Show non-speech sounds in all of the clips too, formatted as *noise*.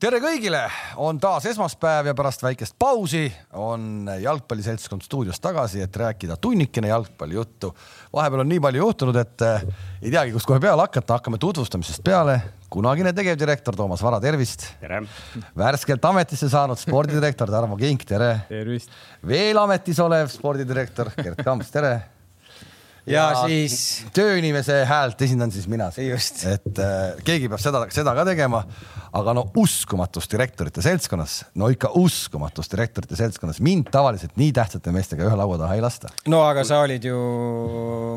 tere kõigile, on taas esmaspäev ja pärast väikest pausi on jalgpalliseltskond stuudios tagasi, et rääkida tunnikene jalgpallijuttu. vahepeal on nii palju juhtunud, et eh, ei teagi, kust kohe peale hakata, hakkame tutvustamisest peale. kunagine tegevdirektor Toomas Vara, tervist. tere. värskelt ametisse saanud spordidirektor Tarmo Kink, tere. tervist. veel ametis olev spordidirektor Gerd Kamps, tere ja, siis. tööinimese häält esindan siis mina. et äh, keegi peab seda, seda ka tegema. aga no uskumatus direktorite seltskonnas, no ikka uskumatus direktorite seltskonnas, mind tavaliselt nii tähtsate meestega ühe laua taha ei lasta. no aga sa olid ju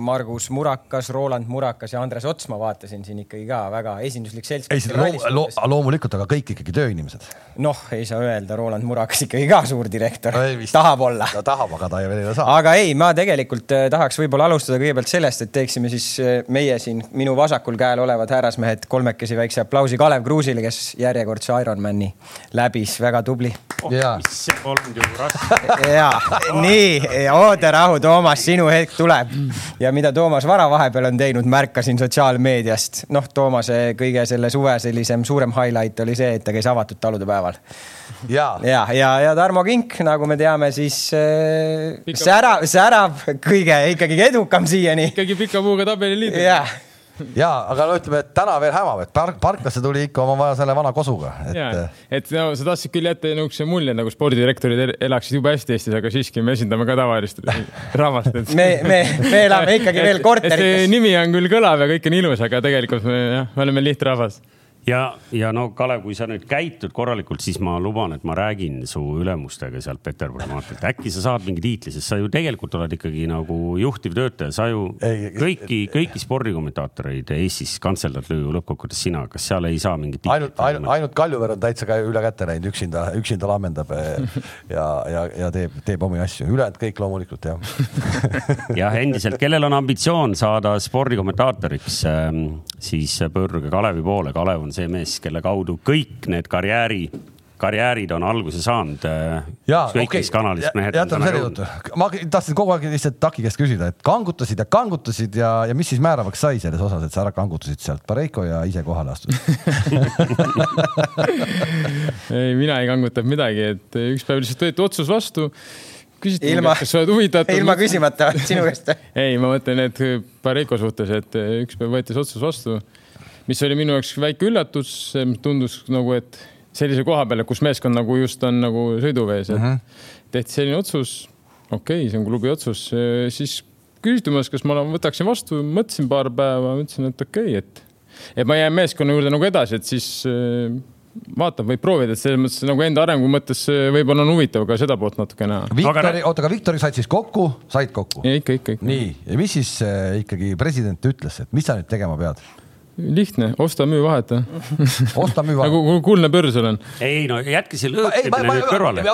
Margus Murakas, Roland Murakas ja Andres Ots, ma vaatasin siin ikkagi ka väga esinduslik seltskond. Lo lo loomulikult, aga kõik ikkagi tööinimesed. noh, ei saa öelda, Roland Murakas ikkagi ka suur direktor, tahab olla. ta tahab, aga ta ei veel ei saa. aga ei, ma tegelikult äh, tahaks võib-olla alustada alustada kõigepealt sellest, et teeksime siis eh, meie siin minu vasakul käel olevad härrasmehed kolmekesi väikse aplausi Kalev Kruusile, kes järjekordse Ironmani läbis, väga tubli oh,. see polnud ju raske. ja nii, ooderahu, Toomas, sinu hetk tuleb. ja mida Toomas Vara vahepeal on teinud, märkasin sotsiaalmeediast. noh, Toomase kõige selle suve sellisem suurem highlight oli see, et ta käis avatud talude päeval ja, ja, ja, ja Tarmo Kink, nagu me teame, siis äh, särav, särav kõige ikkagi edukam siiani. ikkagi pika puuga tabeliliider yeah ja, aga no ütleme, et täna veel hämab, et park, parklasse tuli ikka oma vaja selle vana kosuga. et, et no, sa tahtsid küll jätta niisuguse mulje, nagu spordidirektorid elaksid jube hästi Eestis, aga siiski me esindame ka tavalist *laughs* rahvast et.... me, me, me elame ikkagi *laughs* veel korterites. nimi on küll kõlav ja kõik on ilus, aga tegelikult me jah, me oleme lihtrahvas ja, ja no Kalev, kui sa nüüd käitud korralikult, siis ma luban, et ma räägin su ülemustega sealt Peterburi maanteelt, äkki sa saad mingi tiitli, sest sa ju tegelikult oled ikkagi nagu juhtivtöötaja, sa ju ei, kõiki, kõiki spordikommentaatoreid Eestis kantseldad ju lõppkokkuvõttes sina, kas seal ei saa mingit tiitlit? ainult, ainult, ainult Kaljuveer on täitsa ka üle käte läinud, üksinda, üksinda lammendab eh, ja, ja, ja teeb, teeb omi asju, ülejäänud kõik loomulikult jah. *laughs* Jah, endiselt, kellel on ambitsioon saada spordikommentaatoriks, ehm, siis pöörduge Kalevi poole, Kalev on on see mees, kelle kaudu kõik need karjääri karjäärid on alguse saanud. Äh, ükskõik okay. mis kanalist mehed. jätame selle jutu, ma tahtsin kogu aeg lihtsalt Taki käest küsida, et kangutasid ja kangutasid ja, ja mis siis määravaks sai selles osas, et sa ära kangutasid sealt Pareiko ja ise kohale astusid *laughs* ei, mina ei kangutanud midagi, et üks päev lihtsalt võeti otsus vastu küsiti ilma, kas sa oled huvitatud. ilma küsimata sinu käest *laughs* ei, ma mõtlen, et Pareiko suhtes, et üks päev võeti see otsus vastu mis oli minu jaoks väike üllatus, tundus nagu, et sellise koha peale, kus meeskond nagu just on nagu sõiduvees, et uh mhm. -huh. tehti selline otsus. okei okay,, see on klubi otsus, siis küsiti minust, kas ma võtaksin vastu, mõtlesin paar päeva, mõtlesin, et okei okay,, et, et ma jään meeskonna juurde nagu edasi, et siis vaatab, võib proovida, et selles mõttes nagu enda arengu mõttes võib-olla on huvitav ka seda poolt natuke näha. Viktori, oota, aga Viktori said siis kokku, said kokku? ikka, ikka, ikka. nii, ja mis siis äh, ikkagi president ütles, et mis sa nüüd tegema pead? Lihtne, osta, müü, vaheta osta, müü, vaheta. nagu kuldne börs olen. ei no jätke see lõõpimine nüüd kõrvale.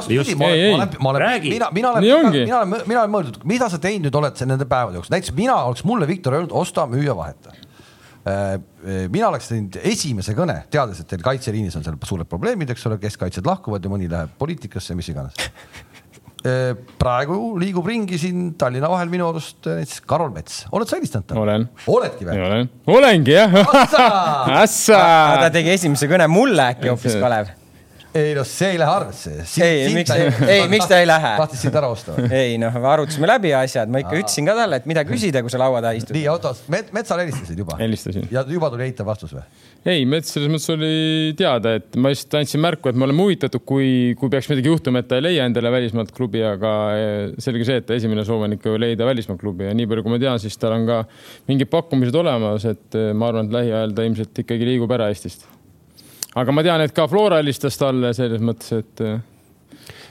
olen, mina, mina olen, mina, mina olen, mina olen mõeldud, mida sa teinud nüüd oled nende päevade jooksul, näiteks mina oleks mulle Viktor öelnud, osta, müü ja vaheta äh, äh, mina oleks teinud esimese kõne, teades, et teil kaitseliinis on seal suured probleemid, eks ole, keskkaitsjad lahkuvad ja mõni läheb poliitikasse, mis iganes Äh, praegu liigub ringi siin Tallinna vahel minu arust äh, näiteks Karol Mets, oled sa helistanud talle? olen. oledki või? olen, olengi jah. ta tegi esimese kõne mulle äkki hoopis, Kalev ei noh, see ei lähe arvesse. ei, miks, *laughs* ei, miks ta ei lähe? tahtis sind ära osta või? ei noh, arutasime läbi asjad, ma ikka Aa. ütlesin ka talle, et mida küsida, kui sa laua taha istud. nii, oota, Metsale helistasid juba? helistasin. ja juba tuli eitav vastus või? ei, Mets selles mõttes oli teada, et ma lihtsalt andsin märku, et me oleme huvitatud, kui, kui peaks midagi juhtuma, et ta ei leia endale välismaalt klubi, aga eh, selge see, et esimene soov on ikka leida välismaalt klubi ja nii palju, kui ma tean, siis tal on ka mingid pakkumised olemas, et eh, ma arvan, et lähiajal ta ilmselt ikkagi liigub ära Eestist. Aga ma tean, et ka Flora helistas talle selles mõttes, et eh,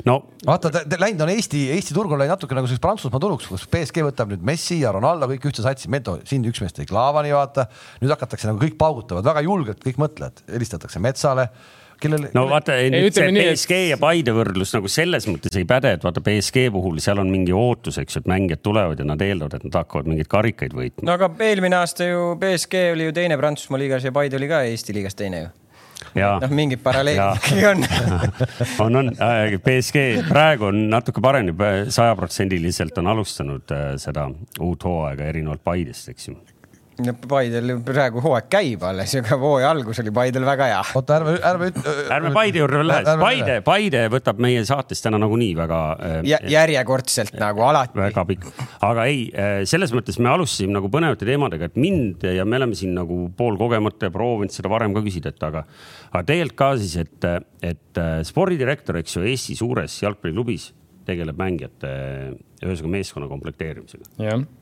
no vaata, läinud on Eesti, Eesti turg on läinud natuke nagu selleks Prantsusmaa turuks, kus BSG võtab nüüd Messi ja Ronaldo kõik ühte satsi, Meto, siin üks mees tõi Klaavani, vaata. nüüd hakatakse nagu kõik paugutavad väga julgelt, kõik mõtlevad, helistatakse Metsale kellel. no vaata, nüüd see BSG et... ja Paide võrdlus nagu selles mõttes ei päde, et vaata BSG puhul seal on mingi ootus, eks ju, et mängijad tulevad ja nad eeldavad, et nad hakkavad mingeid karikaid võitma. no aga eelmine aasta ju BSG oli ju teine Prantsusmaa liigas ja Paide oli ka Eesti liigas teine ju noh, mingid paralleelid ikkagi on. *laughs* On, on, BSG äh, praegu on natuke parem, sajaprotsendiliselt on alustanud äh, seda uut hooaega erinevalt Paidest, eks ju Paidel praegu hooaeg käib alles, aga hooaja algus oli Paidel väga hea. oota, ärme, ärme üt-. ärme Paide juurde veel lähe, Paide, Paide võtab meie saatest täna nagunii väga ja,. järjekordselt äh, nagu alati. väga pikk, aga ei, äh, selles mõttes me alustasime nagu põnevate teemadega, et mind ja me oleme siin nagu poolkogemata ja proovinud seda varem ka küsida, et aga, aga tegelikult ka siis, et, et äh, spordidirektor, eks ju, Eesti suures jalgpalliklubis tegeleb mängijate, ühesõnaga meeskonna komplekteerimisega. jah Äh,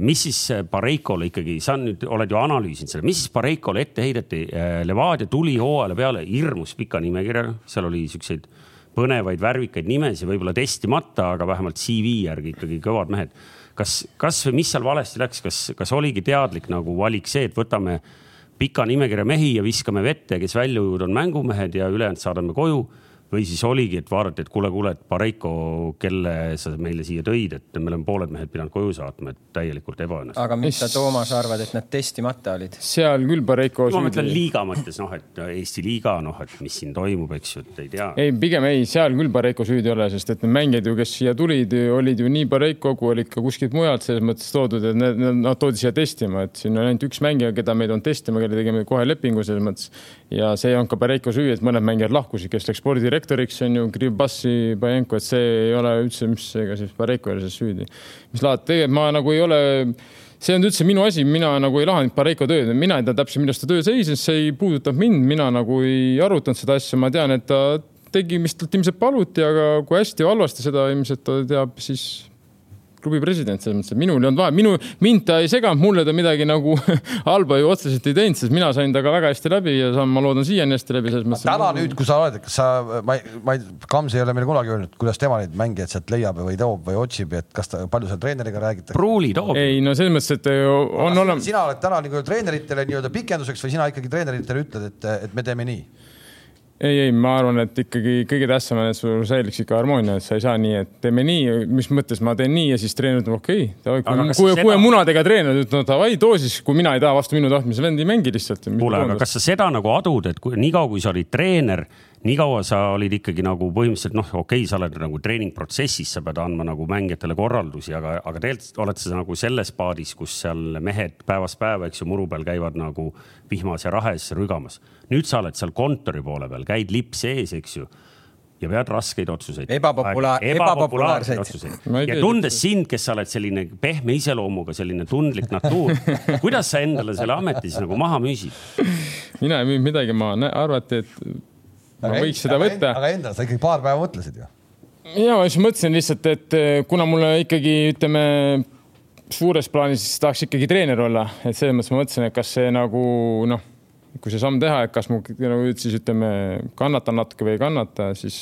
mis siis Pareikole ikkagi, sa nüüd oled ju analüüsinud selle, mis siis Pareikole ette heideti? Äh, Levadia tuli hooajale peale hirmus pika nimekirjaga, seal oli siukseid põnevaid värvikaid nimesid, võib-olla testimata, aga vähemalt CV järgi ikkagi kõvad mehed. kas, kas või mis seal valesti läks, kas, kas oligi teadlik nagu valik see, et võtame pika nimekirja mehi ja viskame vette, kes välja ujuvad, on mängumehed ja ülejäänud saadame koju või siis oligi, et vaadati, et kuule, kuule, et Pareiko, kelle sa meile siia tõid, et me oleme pooled mehed pidanud koju saatma, et täielikult ebaõnnestunud. aga mis sa, Toomas, arvad, et nad testimata olid? seal küll Pareiko. ma mõtlen liiga mõttes noh, et Eesti liiga, noh, et mis siin toimub, eks ju, et ei tea. ei, pigem ei, seal küll Pareiko süüdi ei ole, sest et need mängijad ju, kes siia tulid, olid ju nii Pareiko kui olid ka kuskilt mujalt selles mõttes toodud, et need, nad toodi siia testima, et siin on ainult üks mängija, keda me ei toonud testima, kelle tegime kohe lepingu selles mõttes. Ja see ei olnud ka Pareiko süü, et mõned mängijad lahkusid, kes läks spordidirektoriks, on ju Krivbassi, Bajenko, et see ei ole üldse, mis ega siis Bareko ei ole selles süüdi. mis laad, tegelikult ma nagu ei ole, see on üldse minu asi, mina nagu ei lahanud Bareko tööd, mina ei tea täpselt, milles ta töö seisis, see ei puudutab mind, mina nagu ei arutanud seda asja, ma tean, et ta tegi, mis talt ilmselt paluti, aga kui hästi või halvasti seda ilmselt ta teab, siis klubi president selles mõttes, et minul ei olnud vahe, minu, mind ta ei seganud, mulle ta midagi nagu *laughs* halba ju otseselt ei teinud, sest mina sain temaga väga hästi läbi ja saan, ma loodan siiani hästi läbi selles mõttes. täna nüüd, kui sa oled, kas sa, ma ei, ma ei, Kams ei ole meile kunagi öelnud, kuidas tema neid mängijaid sealt leiab või toob või otsib, et kas ta, palju seal treeneriga räägitakse? pruuli toob. ei no selles mõttes, et on olemas. sina oled täna nagu treeneritele nii-öelda pikenduseks või sina ikkagi treeneritele ütled, et, et me teeme nii? Ei, ei, ma arvan, et ikkagi kõige tähtsam on, et sul säiliks ikka harmoonia, et sa ei saa nii, et teeme nii, mis mõttes ma teen nii ja siis treener ütleb okei okay,. kui, kui, seda... kui on munadega treener, ütleb no davai, too siis, kui mina ei taha vastu minu tahtmise, vend ei mängi lihtsalt. kuule, aga kas sa seda nagu adud, et kui, niikaua kui sa olid treener nii kaua sa olid ikkagi nagu põhimõtteliselt noh, okei okay,, sa oled nagu treeningprotsessis, sa pead andma nagu mängijatele korraldusi, aga, aga tegelikult oled sa nagu selles paadis, kus seal mehed päevast päeva, eks ju, muru peal käivad nagu vihmas ja rahes rügamas. Nüüd sa oled seal kontori poole peal, käid lips ees, eks ju ja pead raskeid otsuseid. ebapopulaar, ebapopulaarseid otsuseid. ja tundes sind, kes sa oled selline pehme iseloomuga, selline tundlik natuur *laughs* kuidas sa endale selle ameti siis nagu maha müüsid? mina ei müünud midagi maha, arvati, et ma võiks seda võtta. aga endale sa ikkagi paar päeva mõtlesid ju? ja ma siis mõtlesin lihtsalt, et eh, kuna mulle ikkagi ütleme suures plaanis tahaks ikkagi treener olla, et selles mõttes ma mõtlesin, et kas see nagu noh, kui see samm teha, et kas ma nagu siis ütleme, kannatan natuke või ei kannata, siis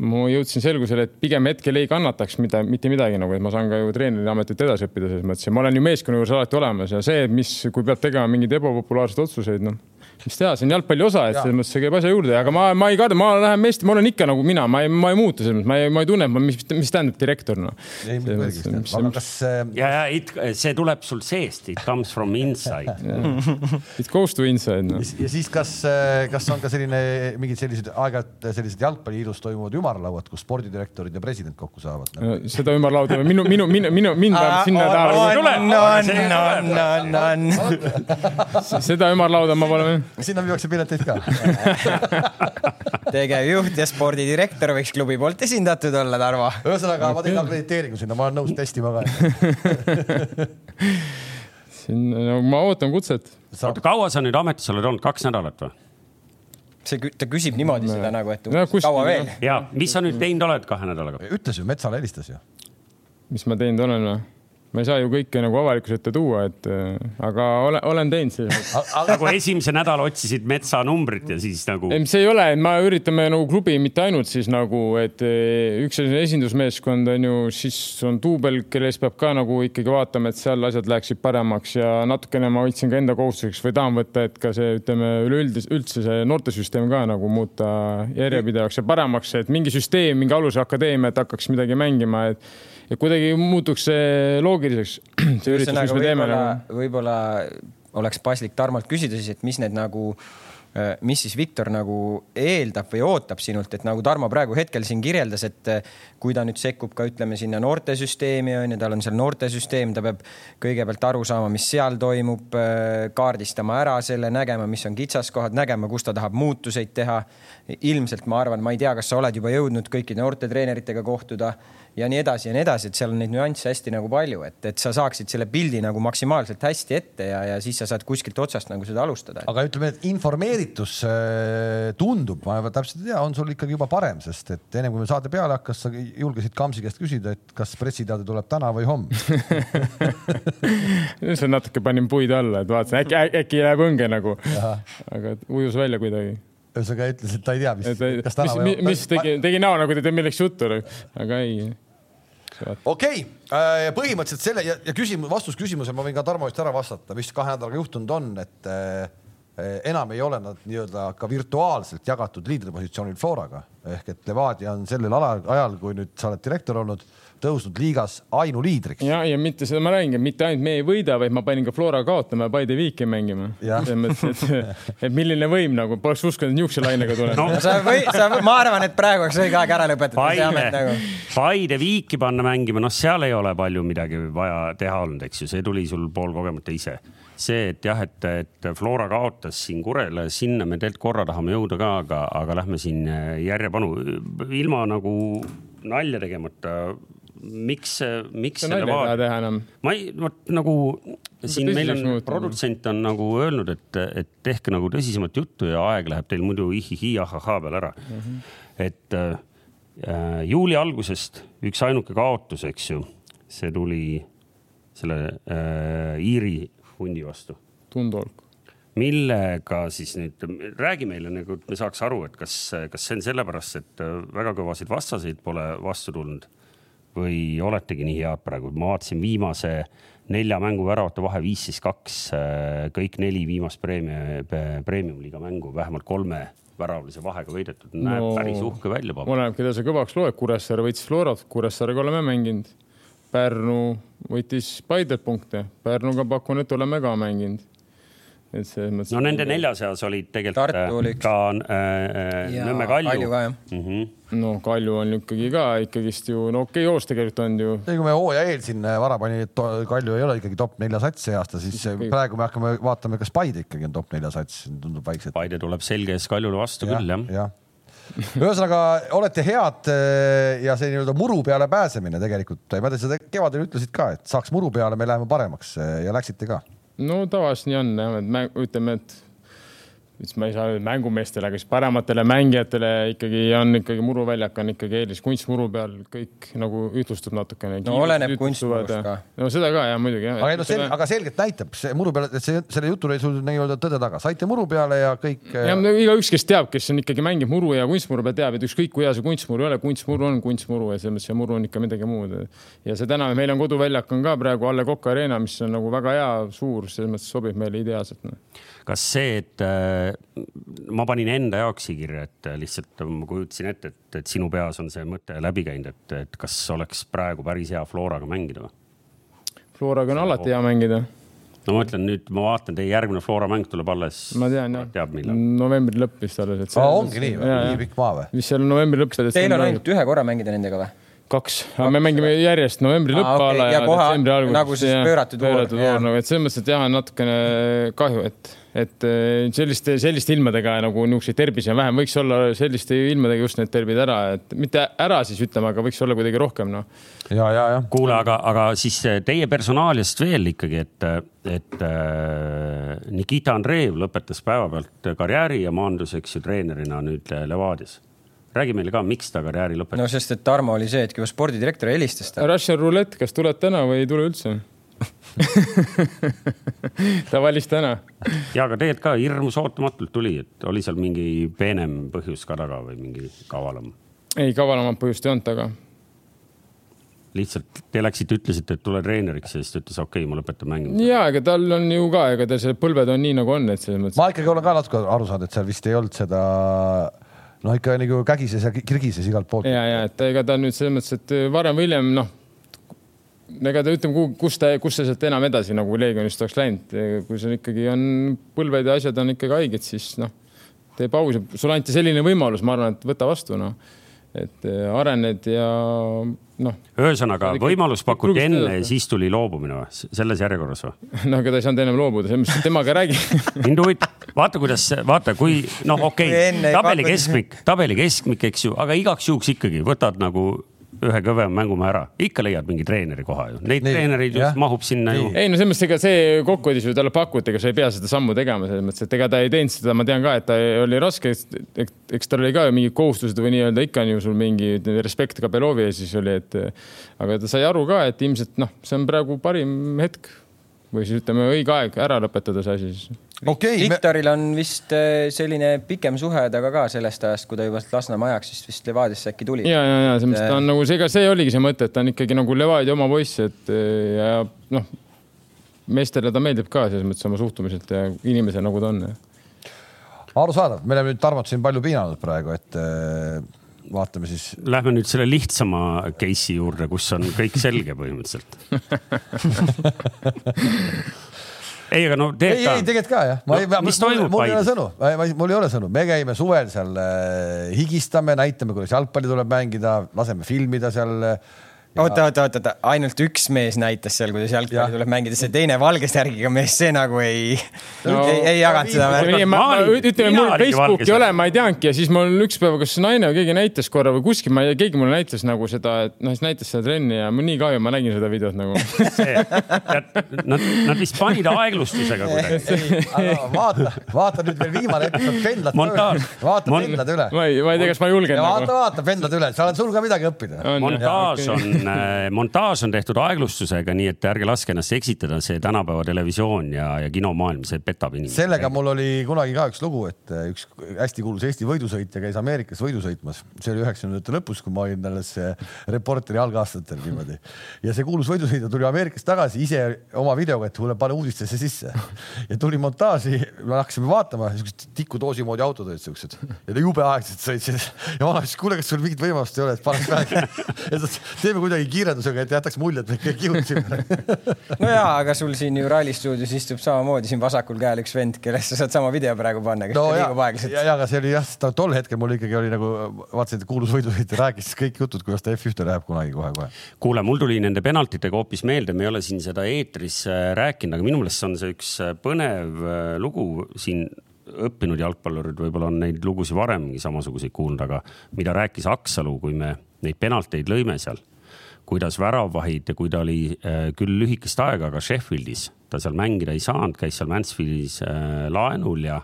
ma jõudsin selgusele, et pigem hetkel ei kannataks mida, mitte midagi nagu, et ma saan ka ju treeneri ametit edasi õppida selles mõttes. Ja ma olen ju meeskonna juures alati olemas ja see, mis, kui peab tegema mingeid ebapopulaarseid otsuseid, noh mis teha, see on jalgpalli osa, et selles mõttes see käib asja juurde, aga ma, ma ei karda, ma lähen meest, ma olen ikka nagu mina, ma ei, ma ei muutu selles mõttes, ma ei, ma ei tunne, mis, mis tähendab direktor noh. aga kas. ja, ja it, see tuleb sul seest, it comes from inside *laughs* It goes to inside no.. ja siis, kas, kas on ka selline mingid sellised aeg-ajalt sellised jalgpalliliidus toimuvad ümarlauad, kus spordidirektorid ja president kokku saavad no.? seda ümarlauda minu, minu, minu, minu, mind vähemalt sinna taha ei tule. seda ümarlauda ma pole sinna müüakse pileteid ka *laughs* tegevjuht ja spordidirektor võiks klubi poolt esindatud olla, Tarvo. ühesõnaga, ma teen akrediteeringu sinna, ma olen nõus testima ka *laughs* siin, no ma ootan kutset. oota, kaua sa nüüd ametis oled olnud, kaks nädalat või? see, ta küsib niimoodi seda nagu, et no, kaua veel. ja mis sa nüüd teinud oled kahe nädalaga? ütles ju, Metsale helistas ju. mis ma teinud olen või? Ma ei saa ju kõike nagu avalikkuse ette tuua, et äh, aga olen, olen teinud mõttes. *laughs* nagu esimese nädala otsisid metsa numbrit ja siis nagu. ei, see ei ole, me üritame nagu klubi mitte ainult siis nagu, et äh, üks selline esindusmeeskond on ju, siis on duubel, kelle eest peab ka nagu ikkagi vaatama, et seal asjad läheksid paremaks ja natukene ma võtsin ka enda kohustuseks või tahan võtta, et ka see, ütleme üleüldis, üldse see noortesüsteem ka nagu muuta järjepidevaks ja paremaks, et mingi süsteem, mingi alusakadeemia, et hakkaks midagi mängima, et et kuidagi muutuks see loogiliseks. *clears throat* see üritus, mis me teeme nagu. võib-olla oleks paslik Tarmolt küsida siis, et mis need nagu mis siis Viktor nagu eeldab või ootab sinult, et nagu Tarmo praegu hetkel siin kirjeldas, et äh, kui ta nüüd sekkub ka ütleme sinna noortesüsteemi on ju, tal on seal noortesüsteem, ta peab kõigepealt aru saama, mis seal toimub, äh, kaardistama ära selle, nägema, mis on kitsaskohad, nägema, kus ta tahab muutuseid teha. ilmselt ma arvan, ma ei tea, kas sa oled juba jõudnud kõikide noortetreeneritega kohtuda ja nii edasi ja nii edasi, et seal on neid nüansse hästi nagu palju, et, et sa saaksid selle pildi nagu maksimaalselt hästi ette ja, ja siis sa saad kuskilt otsast nagu seda alustada. aga ütleme, et informeeritus äh, tundub, ma täpselt ei tea, on sul ikkagi juba parem, sest et ennem kui meil saade peale hakkas, sa julgesid Kamsi käest küsida, et kas pressiteade tuleb täna või homme *laughs* see natuke panin puid alla, et vaatasin äkki, äkki jääb õnge nagu, aga ujus välja kuidagi ühesõnaga ütles, et ta ei tea, mis, kas täna või. mis, mis tegi, tegi näo nagu ta teeb millegi juttu, aga ei. okei okay., äh, põhimõtteliselt selle ja, ja küsimus, vastus küsimusele ma võin ka Tarmo eest ära vastata, mis kahe nädalaga juhtunud on, et äh, enam ei ole nad nii-öelda ka virtuaalselt jagatud liidripositsioonil Floraga ehk et Levadia on sellel alal, ajal, kui nüüd sa oled direktor olnud tõusnud liigas ainuliidriks. ja, ja mitte seda ma räägingi, mitte ainult me ei võida, vaid ma panin ka Flora kaotama ja Paide viiki mängima. selles mõttes, et, et milline võim nagu, poleks uskunud, et niisuguse lainega tuleb no.. sa või, sa, ma arvan, et praegu oleks õige aeg ära lõpetada. Paide, nagu... Paide viiki panna mängima, noh, seal ei ole palju midagi vaja teha olnud, eks ju, see tuli sul poolkogemata ise see, et jah, et, et Flora kaotas siin Kurele, sinna me tegelikult korra tahame jõuda ka, aga, aga lähme siin järjepanu ilma nagu nalja tegemata miks, miks selle enam. ma ei, vot nagu siin meil on, produtsent on nagu öelnud, et, et tehke nagu tõsisemat juttu ja aeg läheb teil muidu ihihi ahahhaa peal ära mm. -hmm. et äh, juuli algusest üks ainuke kaotus, eks ju, see tuli selle äh, Iiri hundi vastu. Tundolk millega siis nüüd, räägi meile nagu, et me saaks aru, et kas, kas see on sellepärast, et väga kõvasid vastaseid pole vastu tulnud või oletegi nii head praegu? ma vaatasin viimase nelja mängu väravate vahe viis siis kaks, kõik neli viimast preemia, premium-liiga mängu vähemalt kolme väravalise vahega võidetud, näeb no, päris uhke välja. oleneb, keda sa kõvaks loed, Kuressaare võitis Florat, Kuressaarega oleme mänginud. Pärnu võitis Paidelt punkte, Pärnuga pakun, et oleme ka mänginud et selles mõttes. no nende nelja seas olid tegelikult äh, ka äh, Nõmme Kalju. Kalju mm. -hmm. no Kalju on ikkagi ka ikkagist ju no okei okay, joos tegelikult on ju. ei, kui me hooaja eel siin äh, vara pani, et Kalju ei ole ikkagi top nelja sats see aasta, siis okay. praegu me hakkame vaatama, kas Paide ikkagi on top nelja sats, tundub vaikselt. Paide tuleb selge ees Kaljule vastu ja, küll jah ja ühesõnaga olete head ja see nii-öelda muru peale pääsemine tegelikult, ma tean, seda kevadel ütlesid ka, et saaks muru peale, me läheme paremaks ja läksite ka. No tavaliselt nii on jah, et me ütleme, et siis ma ei saa öelda mängumeestele, aga siis parematele mängijatele ikkagi on ikkagi muruväljak on ikkagi eelis kunstmuru peal, kõik nagu ühtlustub natukene. no oleneb kunstmurust ka. no seda ka ja muidugi. aga no sel-, aga selgelt näitab see muru peale, et see, selle jutul ei sul nii-öelda tõde taga, saite muru peale ja kõik. ja no, igaüks, kes teab, kes on ikkagi mängib muru ja kunstmuru peal, teab, et ükskõik kui hea see kunstmuru ei ole, kunstmuru on kunstmuru ja selles mõttes see muru on ikka midagi muud. ja see täna meil on koduväljak on ka praegu Alle Koka Arena, mis on nagu väga hea, suur, selles mõttes sobib meile ideaalselt no kas see, et äh, ma panin enda jaoks siia kirja, et äh, lihtsalt ma kujutasin ette, et, et sinu peas on see mõte läbi käinud, et, et kas oleks praegu päris hea Floraga mängida või? Floraga on alati hea mängida no ma ütlen nüüd, ma vaatan, teie järgmine Flora mäng tuleb alles. ma tean jah. teab millal. novembri lõpp vist alles, et. aa, ongi nii või? nii pikk maa või? mis seal novembri lõpp. Teil on ainult ühe korra mängida nendega või? Kaks, me mängime järjest novembri lõppu okay. alla ja, ja detsembri alguses. nagu siis pööratud voor. pööratud voor, nagu et selles mõttes, et jah, on natukene kahju, et, et eh, selliste, selliste ilmadega nagu niisuguseid terbisi on vähem, võiks olla selliste ilmadega just need terbid ära, et mitte ära siis ütleme, aga võiks olla kuidagi rohkem, noh. ja, ja, ja. kuule, aga, aga siis teie personaaliast veel ikkagi, et, et äh, Nikita Andreev lõpetas päevapealt karjääri ja maandus, eks ju, treenerina nüüd Levadias räägi meile ka, miks ta karjääri lõpetas. no sest, et Tarmo oli see hetk juba spordidirektor helistas ta. Russian roulette, kas tuled täna või ei tule üldse *laughs* ta valis täna. ja, aga tegelikult ka hirmus ootamatult tuli, et oli seal mingi peenem põhjus ka taga või mingi kavalam? ei, kavalamat põhjust ei olnud taga. lihtsalt te läksite, ütlesite, et tule treeneriks ja siis ta ütles, okei okay,, ma lõpetan mängima. ja, ega tal on ju ka, ega tal see põlved on nii nagu on, et selles mõttes. ma ikkagi olen ka natuke aru saanud, et seal vist ei olnud seda noh, ikka nagu kägises ja kirgises igalt poolt. ja, ja et ega ta nüüd selles mõttes, et varem või hiljem noh, ega ta ütleme, kus ta, kus ta sealt enam edasi nagu Leegionist oleks läinud, kui see ikkagi on põlved ja asjad on ikkagi haiged, siis noh, tee pausi, sulle anti selline võimalus, ma arvan, et võta vastu, noh. Et äh, arened ja noh. ühesõnaga võimalus pakuti enne ja siis tuli loobumine või, selles järjekorras või? *laughs* no aga ta ei saanud ennem loobuda, selles mõttes, temaga räägi *laughs* mind huvitab, vaata, kuidas, vaata, kui noh, okei okay,, tabeli keskmik, tabeli keskmik, eks ju, aga igaks juhuks ikkagi võtad nagu ühe kõvema mängumehe ära, ikka leiad mingi treeneri koha ju, neid Nii, treenereid just mahub sinna ju. ei no selles mõttes, ega see kokkuhoidis ju talle pakuti, ega sa ei pea seda sammu tegema, selles mõttes, et ega ta ei teinud seda, ma tean ka, et ta oli raske, eks tal oli ka mingid kohustused või nii-öelda ikka on ju sul mingi respekt Kabelovi ees siis oli, et aga ta sai aru ka, et ilmselt noh, see on praegu parim hetk või siis ütleme õige aeg ära lõpetada see asi siis okay,. Viktoril me... on vist äh, selline pikem suhe temaga ka sellest ajast, kui ta juba Lasnamäe ajaks vist, vist Levadiasse äkki tuli. ja, ja, ja selles mõttes ta on nagu see, ega see oligi see mõte, et ta on ikkagi nagu Levadia oma poiss, et äh, ja noh, meestele ta meeldib ka selles mõttes oma suhtumiselt ja inimese nagu ta on. arusaadav, me oleme nüüd Tarmot siin palju piinanud praegu, et vaatame siis. Lähme nüüd selle lihtsama case'i juurde, kus on kõik selge põhimõtteliselt *laughs* ei, aga no tegelikult ka. ei, ei tegelikult ka jah. No, mis toimub sõnu, mul ei ole sõnu, me käime suvel seal äh, higistame, näitame, kuidas jalgpalli tuleb mängida, laseme filmida seal äh, oota, oota, oota, oota, ainult üks mees näitas seal, kuidas jalgpalli tuleb mängida, see teine valge särgiga mees, see nagu ei no,, ei, ei jaganud seda värki. ütleme, mul Facebooki ei ole, ma ei teadnudki ja siis mul üks päev, kas naine või keegi näitas korra või kuskil, ma ei tea, keegi mulle näitas nagu seda, et noh, siis näitas seda trenni ja mul nii kahju, ma nägin seda videot nagu *laughs* Nad, nad vist panid aeglustusega *laughs* kuidagi. vaata, vaata nüüd veel viimane episood, pendlad üle. vaata pendlad üle. ma ei, ma ei tea, kas ma julgen. vaata nagu., vaata pendlad üle, sa oled sul ka midagi õppida. montaaž on on, *laughs* montaaž on tehtud aeglustusega, nii et ärge laske ennast eksitada, see tänapäeva televisioon ja, ja kinomaailm, see petab inimesi. sellega mul oli kunagi ka üks lugu, et äh, üks hästi kuulus Eesti võidusõitja käis Ameerikas võidu sõitmas, see oli üheksakümnendate lõpus, kui ma olin alles reporteri algaastatel niimoodi. ja see kuulus võidusõitja tuli Ameerikast tagasi ise oma videoga, et kuule, pane uudistesse sisse. ja tuli montaaži, me hakkasime vaatama, siuksed tikudoosi moodi autod olid siuksed ja jube aeglaselt sõitsid ja ma ütlesin, kuule, kas sul mingit võimalust ei ole, et paneks vähe. *laughs* ja ta teeme kuidagi kiirendusega, et jätaks mulje, et me kõik kihutasime *laughs* no ja, aga sul siin ju Rally stuudios istub samamoodi siin vasakul käel üks vend, kellest sa saad sama video praegu panna, kes no, liigub aeglaselt. ja, ja, aga see oli jah, tol hetkel mul ikkagi oli nagu, vaatasin, et kuulus võidusõitja rääkis kõik jutud, kuidas ta F1-te läheb kunagi kohe-kohe. kuule, mul tuli nende penaltitega hoopis meelde, me ei ole siin seda eetris äh, rääkinud, aga minu meelest see on see üks äh, põnev äh, lugu siin õppinud jalgpallurid võib-olla on neid lugusid varemgi samasuguseid kuulnud, aga mida rääkis Aksalu, kui me neid penalteid lõime seal kuidas väravvahid ja kui ta oli äh, küll lühikest aega, aga Sheffieldis. Ta seal mängida ei saanud, käis seal Mansfieldis äh, laenul ja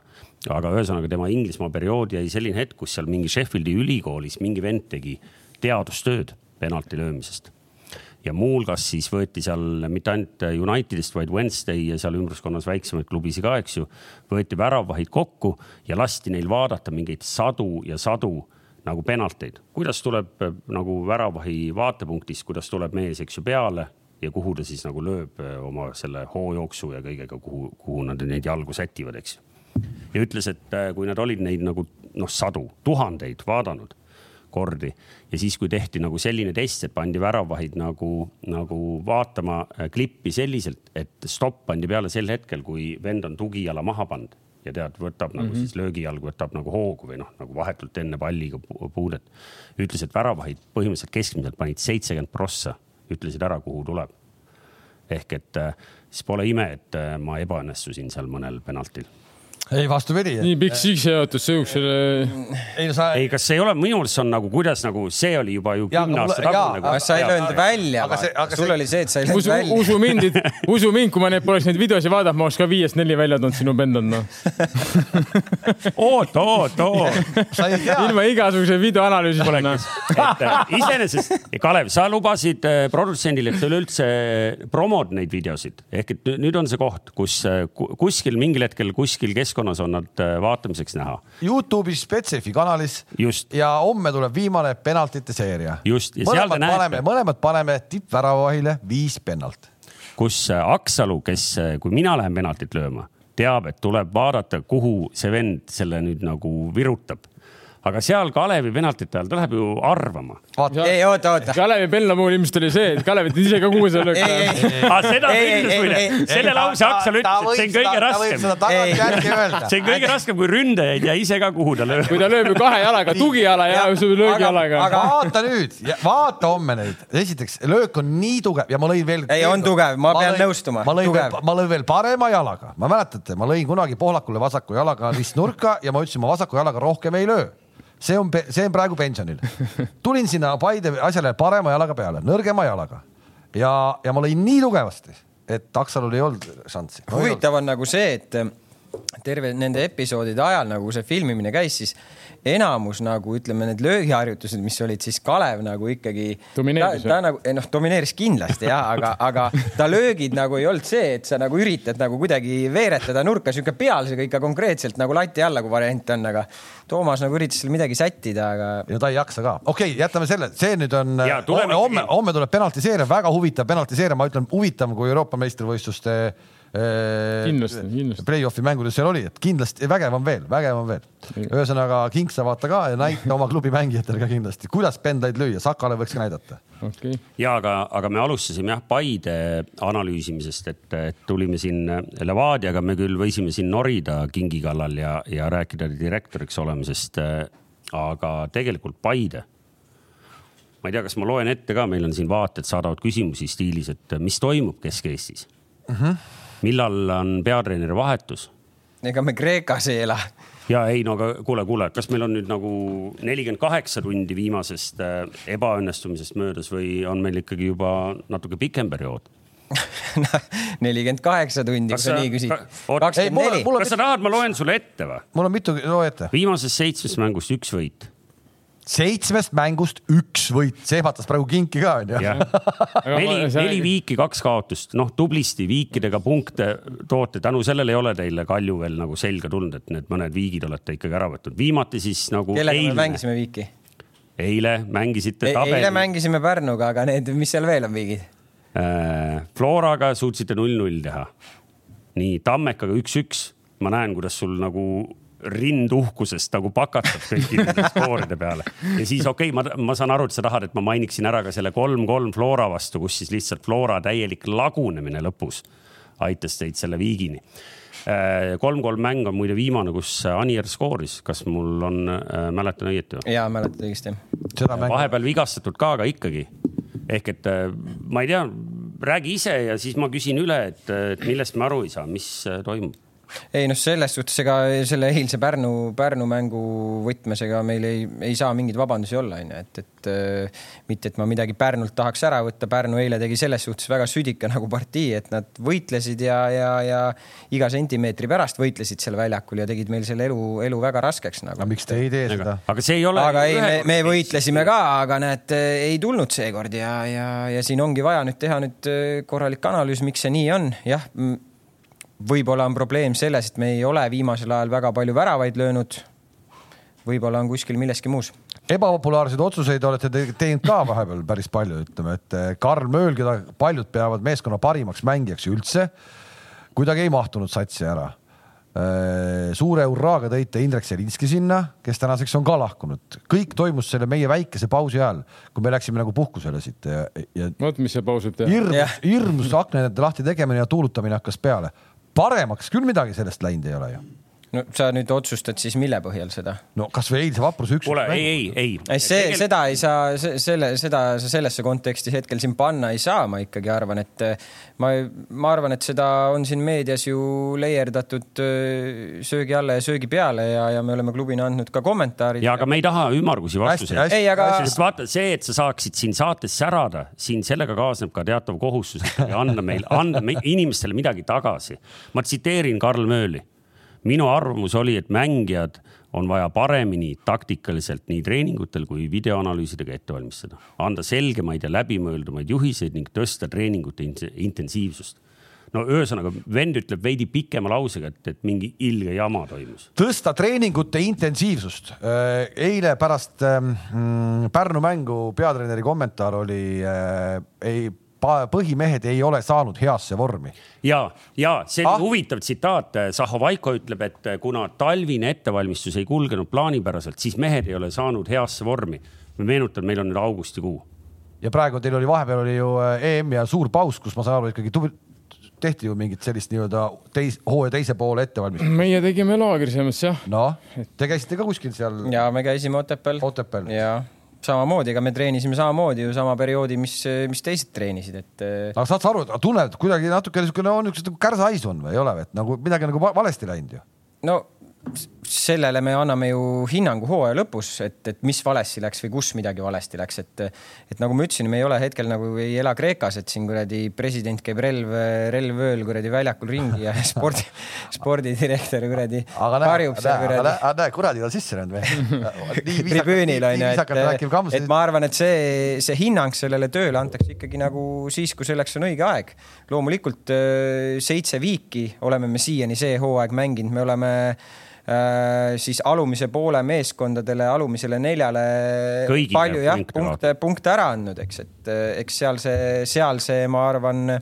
aga ühesõnaga tema Inglismaa periood jäi selline hetk, kus seal mingi Sheffieldi ülikoolis mingi vend tegi teadustööd penalti löömisest. Ja muuhulgas siis võeti seal mitte ainult Unitedist, vaid Wednesday ja seal ümbruskonnas väiksemaid klubisid ka, eks ju, võeti väravvahid kokku ja lasti neil vaadata mingeid sadu ja sadu nagu penalteid, kuidas tuleb äh, nagu väravahi vaatepunktist, kuidas tuleb mees, eks ju, peale ja kuhu ta siis nagu lööb äh, oma selle hoojooksu ja kõigega, kuhu, kuhu nad neid jalgu sätivad, eks ju. ja ütles, et äh, kui nad olid neid nagu noh, sadu, tuhandeid vaadanud kordi ja siis, kui tehti nagu selline test, et pandi väravahid nagu, nagu vaatama klippi selliselt, et stopp pandi peale sel hetkel, kui vend on tugijala maha pannud ja tead, võtab mm -hmm. nagu mhm. siis löögijalg võtab nagu hoogu või noh, nagu vahetult enne palliga puudet. ütles, et väravahid põhimõtteliselt keskmiselt panid seitsekümmend prossa, ütlesid ära, kuhu tuleb. ehk et äh, siis pole ime, et äh, ma ebaõnnestusin seal mõnel penaltil ei, vastupidi. nii pikk sissejuhatus siuksele. ei no sa. ei, kas see ei ole, minu see on nagu, kuidas nagu see oli juba ju kümne aasta tagune. aga sa ei löönud välja, sul oli see, et sa ei löönud välja. usu mind, *laughs* usu mind, kui ma neid poleks neid videosid vaadanud, ma oleks ka viiest neli välja toonud sinu pendant, noh. *laughs* oot, oot, oot. ilma igasuguse videoanalüüsita, noh. Äh, iseenesest, Kalev, sa lubasid äh, produtsendile, et üleüldse promod neid videosid ehk et nüüd on see koht, kus äh, kuskil mingil hetkel kuskil keskkonnas keskkonnas on nad äh, vaatamiseks näha. Youtube'is Betsafe kanalis. ja homme tuleb viimane penaltite seeria. just. mõlemad paneme, mõlemad paneme tippväravahile viis penalt. kus äh, Aksalu, kes, äh, kui mina lähen penaltit lööma, teab, et tuleb vaadata, kuhu see vend selle nüüd nagu virutab aga seal Kalevi penaltite ajal ta läheb ju arvama. ei, oota, oota. Kalevi Pello puhul ilmselt oli see, et Kalevit ise ka kuhu seal lööks. seda ta ütles muide, selle lause Aksel ütles, et see on kõige raskem. *laughs* see on kõige raskem, kui ründaja ei tea ise ka, kuhu ta lööb. kui ta lööb ju kahe jalaga, tugijala ja löögijalaga. aga vaata nüüd, vaata homme neid. esiteks, löök on nii tugev ja ma lõin veel. ei, on tugev, ma pean nõustuma. ma lõin, ma lõin veel parema jalaga, ma mäletate, ma lõin kunagi Pohlakule vasaku jalaga ristnurka ja ma ütlesin, ma vasaku jalaga rohkem ei löö see on, see on praegu pensionil. tulin sinna Paide asjale parema jalaga peale, nõrgema jalaga ja, ja ma lõin nii tugevasti, et Aksalul ei olnud šanssi no,. huvitav on nagu see, et terve nende episoodide ajal nagu see filmimine käis, siis enamus nagu ütleme, need löögiharjutused, mis olid siis Kalev nagu ikkagi. ta, ta nagu, noh, domineeris kindlasti jah, aga, aga ta löögid nagu ei olnud see, et sa nagu üritad nagu kuidagi veeretada nurka, sihuke pealsega ikka konkreetselt nagu lati alla, kui variant on, aga Toomas nagu üritas seal midagi sättida, aga. no ta ei jaksa ka, okei okay,, jätame selle, see nüüd on, homme, homme tuleb penaltiseeria, väga huvitav penaltiseeria, ma ütlen huvitavam kui Euroopa meistrivõistluste kindlasti, kindlasti. Play-off'i mängudes seal oli, et kindlasti vägev on veel, vägev on veel. ühesõnaga Kingsa vaata ka ja näita oma klubi mängijatele ka kindlasti, kuidas pendaid lüüa, Sakale võiks ka näidata okay.. ja aga, aga me alustasime jah Paide analüüsimisest, et, et tulime siin Levadiaga, me küll võisime siin norida kingi kallal ja, ja rääkida direktoriks olemisest. aga tegelikult Paide ma ei tea, kas ma loen ette ka, meil on siin vaated saadavad küsimusi stiilis, et mis toimub Kesk-Eestis uh. Mhm. -huh millal on peatreeneri vahetus? ega me Kreekas ei ela. ja ei, no aga kuule, kuule, kas meil on nüüd nagu nelikümmend kaheksa tundi viimasest äh, ebaõnnestumisest möödas või on meil ikkagi juba natuke pikem periood? *laughs* nelikümmend kaheksa tundi, kui sa nii küsid. kakskümmend neli. kas sa tahad, ma loen sulle ette või? mul on mitu, loe ette. viimasest seitsmest mängust üks võit seitsmest mängust üks võit, see ehmatas praegu kinki ka onju. neli, neli viiki, kaks kaotust, noh tublisti viikidega punkte toote, tänu sellele ei ole teile Kalju veel nagu selga tulnud, et need mõned viigid olete ikkagi ära võtnud, viimati siis nagu. kellega eilne. me mängisime viiki? eile mängisite e. eile mängisime Pärnuga, aga need, mis seal veel on viigid äh,? Floraga suutsite null-null teha. nii Tammekaga üks-üks, ma näen, kuidas sul nagu rind uhkusest nagu pakatab nende skooride peale. ja siis okei okay,, ma, ma saan aru, et sa tahad, et ma mainiksin ära ka selle kolm-kolm Flora vastu, kus siis lihtsalt Flora täielik lagunemine lõpus aitas teid selle viigini. Äh, kolm-kolm mäng on muide viimane, kus Anier skooris, kas mul on äh,, mäletan õieti või? ja mäletad õigesti. vahepeal vigastatud ka, aga ikkagi. ehk et äh, ma ei tea, räägi ise ja siis ma küsin üle, et, et millest me aru ei saa, mis toimub ei noh, selles suhtes ega selle eilse Pärnu, Pärnu mängu võtmes ega meil ei, ei saa mingeid vabandusi olla, onju, et, et äh, mitte, et ma midagi Pärnult tahaks ära võtta. Pärnu eile tegi selles suhtes väga südika *laughs* nagu partii, et nad võitlesid ja, ja, ja iga sentimeetri pärast võitlesid seal väljakul ja tegid meil selle elu, elu väga raskeks nagu. aga miks te ei tee seda? aga see ei ole. aga ei, me, me võitlesime ka, aga näed, ei tulnud seekord ja, ja, ja siin ongi vaja nüüd teha nüüd äh, korralik analüüs, miks see nii on. jah võib-olla on probleem selles, et me ei ole viimasel ajal väga palju väravaid löönud. võib-olla on kuskil milleski muus. ebapopulaarseid otsuseid olete te teinud ka vahepeal päris palju, ütleme, et eh, Karl Mööl, keda paljud peavad meeskonna parimaks mängijaks üldse, kuidagi ei mahtunud satsi ära eh, suure hurraaga tõite Indrek Selinski sinna, kes tänaseks on ka lahkunud. kõik toimus selle meie väikese pausi ajal, kui me läksime nagu puhkusele siit ja, ja. vot, mis see paus võib teha. hirmus, hirmus aknade lahti tegemine ja tuulutamine hakkas peale paremaks. Küll midagi sellest läinud ei ole ju no sa nüüd otsustad siis mille põhjal seda? no kasvõi eilse vapruse üks. kuule, ei, ei, ei. ei, see Tegel..., seda ei saa, selle, seda sa sellesse konteksti hetkel siin panna ei saa, ma ikkagi arvan, et ma, ma arvan, et seda on siin meedias ju leierdatud söögi alla ja söögi peale ja, ja me oleme klubina andnud ka kommentaarid. ja aga me ei taha ümmargusi vastuseid. ei, aga. sest vaata see, et sa saaksid siin saates särada, siin sellega kaasneb ka teatav kohustus anda meil, anda inimestele midagi tagasi. ma tsiteerin Karl Mööli minu arvamus oli, et mängijad on vaja paremini taktikaliselt nii treeningutel kui videoanalüüsidega ette valmistada, anda selgemaid ja läbimõeldumaid juhiseid ning tõsta treeningute intensiivsust no ühesõnaga vend ütleb veidi pikema lausega, et, et mingi ilge jama toimus. tõsta treeningute intensiivsust. Äh, eile pärast ähm, mm, Pärnu mängu peatreeneri kommentaar oli äh,, ei põhimehed ei ole saanud heasse vormi. ja, ja see ah. huvitav tsitaat. Zahovaiko ütleb, et kuna talvine ettevalmistus ei kulgenud plaanipäraselt, siis mehed ei ole saanud heasse vormi. ma meenutan, meil on nüüd augustikuu. ja praegu teil oli vahepeal oli ju äh, EM ja suur paus, kus ma saan aru ikkagi tubli tehti ju mingit sellist nii-öelda teis, hooaja teise poole ettevalmistust. meie tegime laagris jah. noh, te käisite ka kuskil seal? ja me käisime Otepääl. Otepääl. ja samamoodi, ega me treenisime samamoodi ju sama perioodi, mis, mis teised treenisid, et. aga saad sa aru, tunned kuidagi natuke niisugune on niisugust nagu kärsahaisu on või ei ole, et nagu midagi nagu valesti läinud ju? no sellele me anname ju hinnangu hooaja lõpus, et, et mis valesti läks või kus midagi valesti läks, et, et nagu ma ütlesin, me ei ole hetkel nagu ei ela Kreekas, et siin kuradi president käib relv, relv ööl kuradi väljakul ringi ja *laughs* spordi, spordidirektor kuradi harjub seal kuradi. aga näe, kuradi on sisse läinud või? *laughs* tribüünil on ju, et, et ma arvan, et see, see hinnang sellele tööle antakse ikkagi nagu siis, kui selleks on õige aeg. loomulikult seitse viiki oleme me siiani see hooaeg mänginud, me oleme Äh, siis alumise poole meeskondadele, alumisele neljale Kõigile palju jah, punkte, punkte ära andnud, eks, et eks seal see, seal see, ma arvan,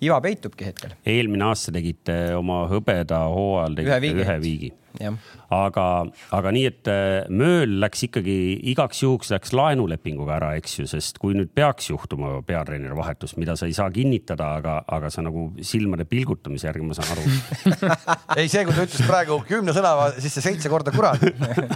iva peitubki hetkel. eelmine aasta tegite oma hõbeda hooajal ühe viigi, ühe viigi aga, aga nii, et äh, Mööl läks ikkagi igaks juhuks läks laenulepinguga ära, eks ju, sest kui nüüd peaks juhtuma peatreeneri vahetus, mida sa ei saa kinnitada, aga, aga sa nagu silmade pilgutamise järgi ma saan aru *laughs* ei, see, kui ta ütles praegu kümne sõna sisse seitse korda kurat,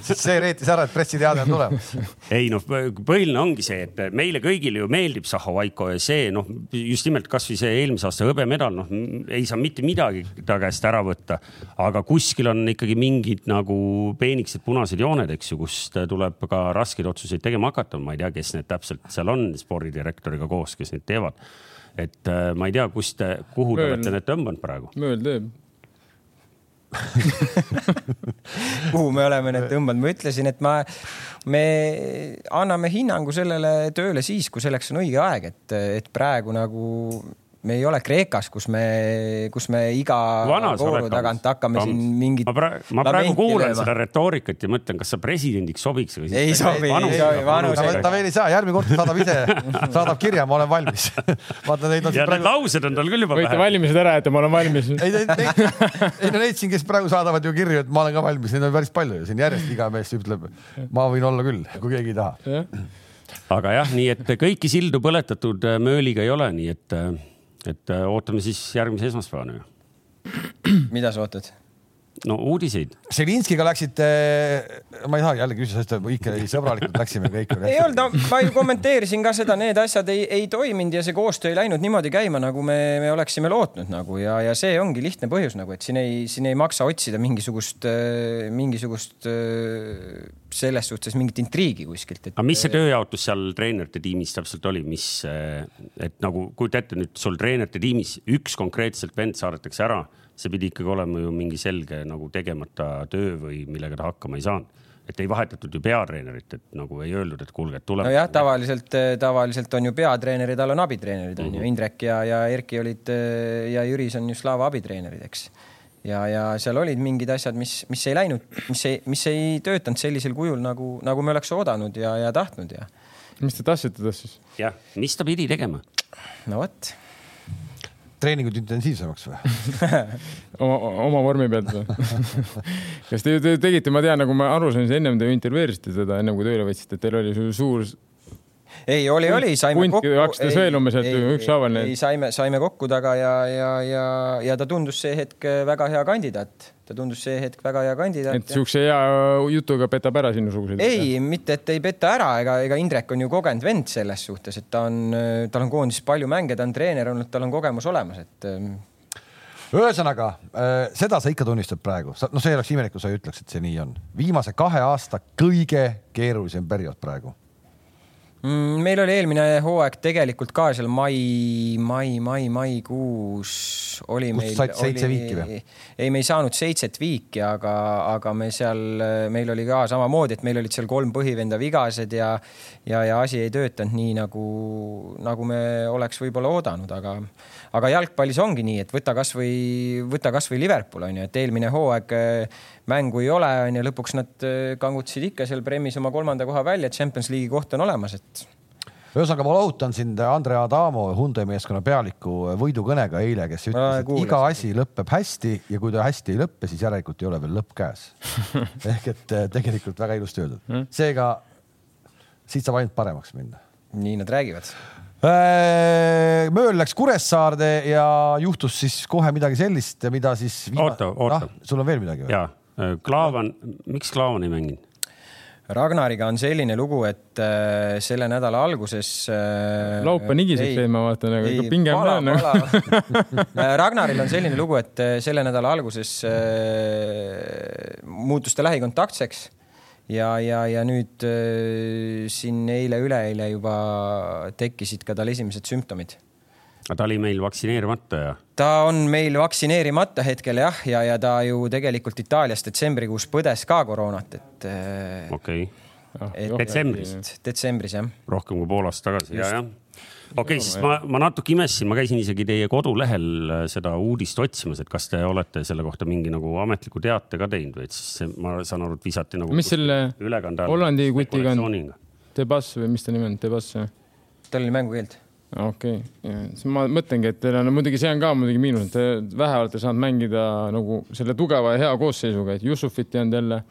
siis see reetis ära, et pressiteade on tulemas. ei noh, põhiline ongi see, et meile kõigile ju meeldib Zahovaiko ja see noh, just nimelt kasvõi see eelmise aasta hõbemedal, noh ei saa mitte midagi ta käest ära võtta, aga kuskil on ikkagi mingid nagu peenikesed punased jooned, eks ju, kust tuleb ka raskeid otsuseid tegema hakata. ma ei tea, kes need täpselt seal on spordidirektoriga koos, kes neid teevad. et äh, ma ei tea, kust te, kuhu te olete need tõmmanud praegu? mööl teeb *laughs* kuhu me oleme need tõmbanud, ma ütlesin, et ma, me anname hinnangu sellele tööle siis, kui selleks on õige aeg, et, et praegu nagu me ei ole Kreekas, kus me, kus me iga Vanas vooru tagant hakkame Kams. siin mingit. ma praegu, ma praegu kuulan lööma. seda retoorikat ja mõtlen, kas sa presidendiks sobiks. ei sobi, ei sobi, vanus. ta veel ei saa, järgmine kord saadab ise, *laughs* saadab kirja, ma olen valmis. *laughs* vaata neid on. ja praegu... need laused on tal küll juba võite valimised ära jätta, ma olen valmis. ei, neid, ei no neid siin, kes praegu saadavad ju kirju, et ma olen ka valmis, neid on päris palju ju siin järjest iga mees ütleb, ma võin olla küll, kui keegi ei taha. aga jah, nii et kõiki sildu põletatud mööliga ei ole, nii et äh, et äh, ootame siis järgmise esmaspäevani. mida sa ootad? No uudiseid. Selinskiga läksite, ma ei saa jälle küsida, sest ikka sõbralikult läksime kõik. ei olnud, no ma ju kommenteerisin ka seda, need asjad ei, ei toiminud ja see koostöö ei läinud niimoodi käima, nagu me, me oleksime lootnud nagu ja, ja see ongi lihtne põhjus nagu, et siin ei, siin ei maksa otsida mingisugust, mingisugust selles suhtes mingit intriigi kuskilt et.... aga mis see tööjaotus seal treenerite tiimis täpselt oli, mis, et nagu kujuta ette nüüd sul treenerite tiimis üks konkreetselt vend saadetakse ära see pidi ikkagi olema ju mingi selge nagu tegemata töö või millega ta hakkama ei saanud et ei vahetatud ju peatreenerit, et nagu ei öeldud, et kuulge, et tuleb. nojah, tavaliselt, tavaliselt on ju peatreenerid, tal on abitreenerid on mm -hmm. ju, mhm. Indrek ja, ja Erki olid ja Jüris on ju Slava abitreenerid, eks. ja, ja seal olid mingid asjad, mis, mis ei läinud, mis ei, mis ei töötanud sellisel kujul nagu, nagu me oleks oodanud ja, ja tahtnud ja. mis te tahtsite tast siis? jah, mis ta pidi tegema? no vot treeningud intensiivsemaks või *laughs* oma, oma vormi pealt või *laughs* kas te, te tegite, ma tean, nagu ma aru sain, ennem te intervjueerisite teda, ennem kui tööle võtsite, teil oli suur ei, oli, oli, saime Punt, kokku. hakkasid veel umbes, et ükshaaval need. ei, saime, saime kokku taga ja, ja, ja, ja ta tundus see hetk väga hea kandidaat. Ta tundus see hetk väga hea kandidaat. et siukse hea jutuga petab ära sinusuguseid? ei, mitte, et ei peta ära, ega, ega Indrek on ju kogenud vend selles suhtes, et ta on, tal on koondises palju mänge, ta on treener olnud, tal on kogemus olemas, et ähm, ühesõnaga äh, seda sa ikka tunnistad praegu, noh, see oleks imelik, kui sa ei ütleks, et see nii on. viimase kahe aasta kõige keerulisem periood praegu meil oli eelmine hooaeg tegelikult ka seal mai, mai, mai, maikuus oli meil. said seitse viiki või? ei, me ei saanud seitset viiki, aga, aga me seal, meil oli ka samamoodi, et meil olid seal kolm põhivenda vigased ja, ja, ja asi ei töötanud nii nagu, nagu me oleks võib-olla oodanud, aga, aga jalgpallis ongi nii, et võta kasvõi, võta kasvõi Liverpool on ju, et eelmine hooaeg mängu ei ole, on ju, lõpuks nad äh, kangutasid ikka seal Premis oma kolmanda koha välja, Champions League'i koht on olemas, et ühesõnaga, ma lohutan sind Andre Adamo, Hyundai meeskonna pealiku võidukõnega eile, kes ütles, et iga asi lõpeb hästi ja kui ta hästi ei lõppe, siis järelikult ei ole veel lõpp käes *laughs* ehk et tegelikult väga ilusti öeldud. Hmm? seega siit saab ainult paremaks minna. nii nad räägivad Mööl läks Kuressaarde ja juhtus siis kohe midagi sellist, mida siis viima.... oota, oota ah,. sul on veel midagi või? jaa, Klaavan, miks Klaavan ei mänginud? Ragnariga on selline lugu, et äh, selle nädala alguses äh,. laupäev nigiseks jäi, ma vaatan, aga ikka pinge on peal nagu. *laughs* Ragnaril on selline lugu, et äh, selle nädala alguses äh, muutus ta lähikontaktseks ja, ja, ja nüüd äh, siin eile-üleeile juba tekkisid ka tal esimesed sümptomid aga ta oli meil vaktsineerimata ja? ta on meil vaktsineerimata hetkel jah, ja, ja ta ju tegelikult Itaalias detsembrikuus põdes ka koroonat, et. Äh, okei okay., detsembris. detsembris jah. rohkem kui pool aastat tagasi ja, jah okei okay,, siis ma, ma natuke imestasin, ma käisin isegi teie kodulehel äh, seda uudist otsimas, et kas te olete selle kohta mingi nagu ametliku teate ka teinud või et siis ma saan aru, et visati nagu. mis selle Hollandi kutiga on? Debas või mis ta nimi on, Debas? tal oli mängukeeld okei okay., siis ma mõtlengi, et teil on muidugi, see on ka muidugi miinus, et te vähe olete saanud mängida nagu selle tugeva ja hea koosseisuga, et Jussufit ei olnud jälle.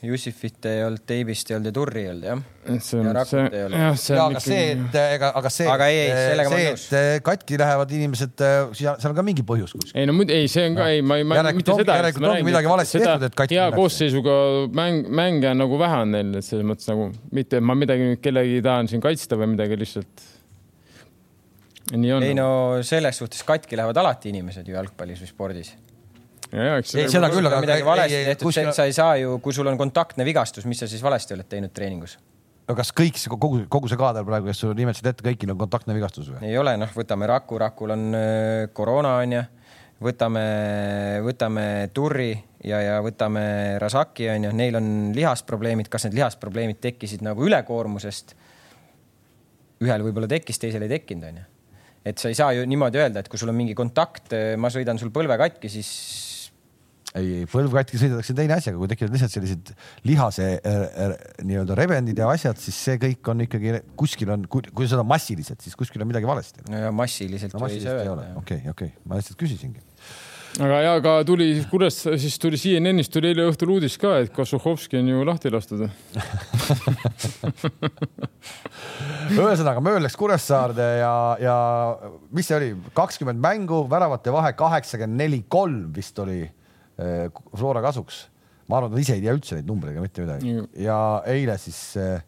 Jussifit ei olnud, Teibist ei olnud ja Turri ei olnud jah. see on, see, jah, see on. aga see, et ega, aga see, aga ei, sellega see, et katki lähevad inimesed, seal on ka mingi põhjus kuskil. ei no muidu, ei, see on ka, ei, ma ei, ma mitte seda. järelikult ongi midagi valesti tehtud, et katki. hea koosseisuga mäng, mänge on nagu vähe on neil, et selles mõttes nagu mitte, et ma midagi kellegi tahan siin kaitsta või midagi lihtsalt ei no selles suhtes katki lähevad alati inimesed ju jalgpallis või spordis. Ei, seda küll, aga midagi valesti tehtud, kuskil... sa ei saa ju, kui sul on kontaktne vigastus, mis sa siis valesti oled teinud treeningus? no kas kõik, kogu, kogu see kaader praegu, kes sa nimetasid ette, kõigil on kontaktne vigastus või? ei ole, noh, võtame Raku, Rakul on äh, koroona onju, võtame, võtame Turri ja, ja võtame Rasaki onju, neil on lihasprobleemid, kas need lihasprobleemid tekkisid nagu ülekoormusest? ühel võib-olla tekkis, teisel ei tekkinud onju et sa ei saa ju niimoodi öelda, et kui sul on mingi kontakt, ma sõidan sul põlve katki, siis ei, põlv katki sõidetakse teine asi, aga kui tekivad lihtsalt sellised lihase äh, äh, nii-öelda rebendid ja asjad, siis see kõik on ikkagi kuskil on, kui seda massiliselt, siis kuskil on midagi valesti. no ja massiliselt no, ei saa öelda. okei, okei, ma lihtsalt küsisingi. Aga ja, aga tuli, kuidas siis tuli CNN-ist tuli eile õhtul uudis ka, et Kosuhovski on ju lahti lastud. *laughs* Ühesõnaga, Mööl läks Kuressaarde ja, ja mis see oli, kakskümmend mängu, väravate vahe kaheksakümmend neli, kolm vist oli Flora kasuks. ma arvan, ta ise ei tea üldse neid numbreid ega mitte midagi ja eile siis eh,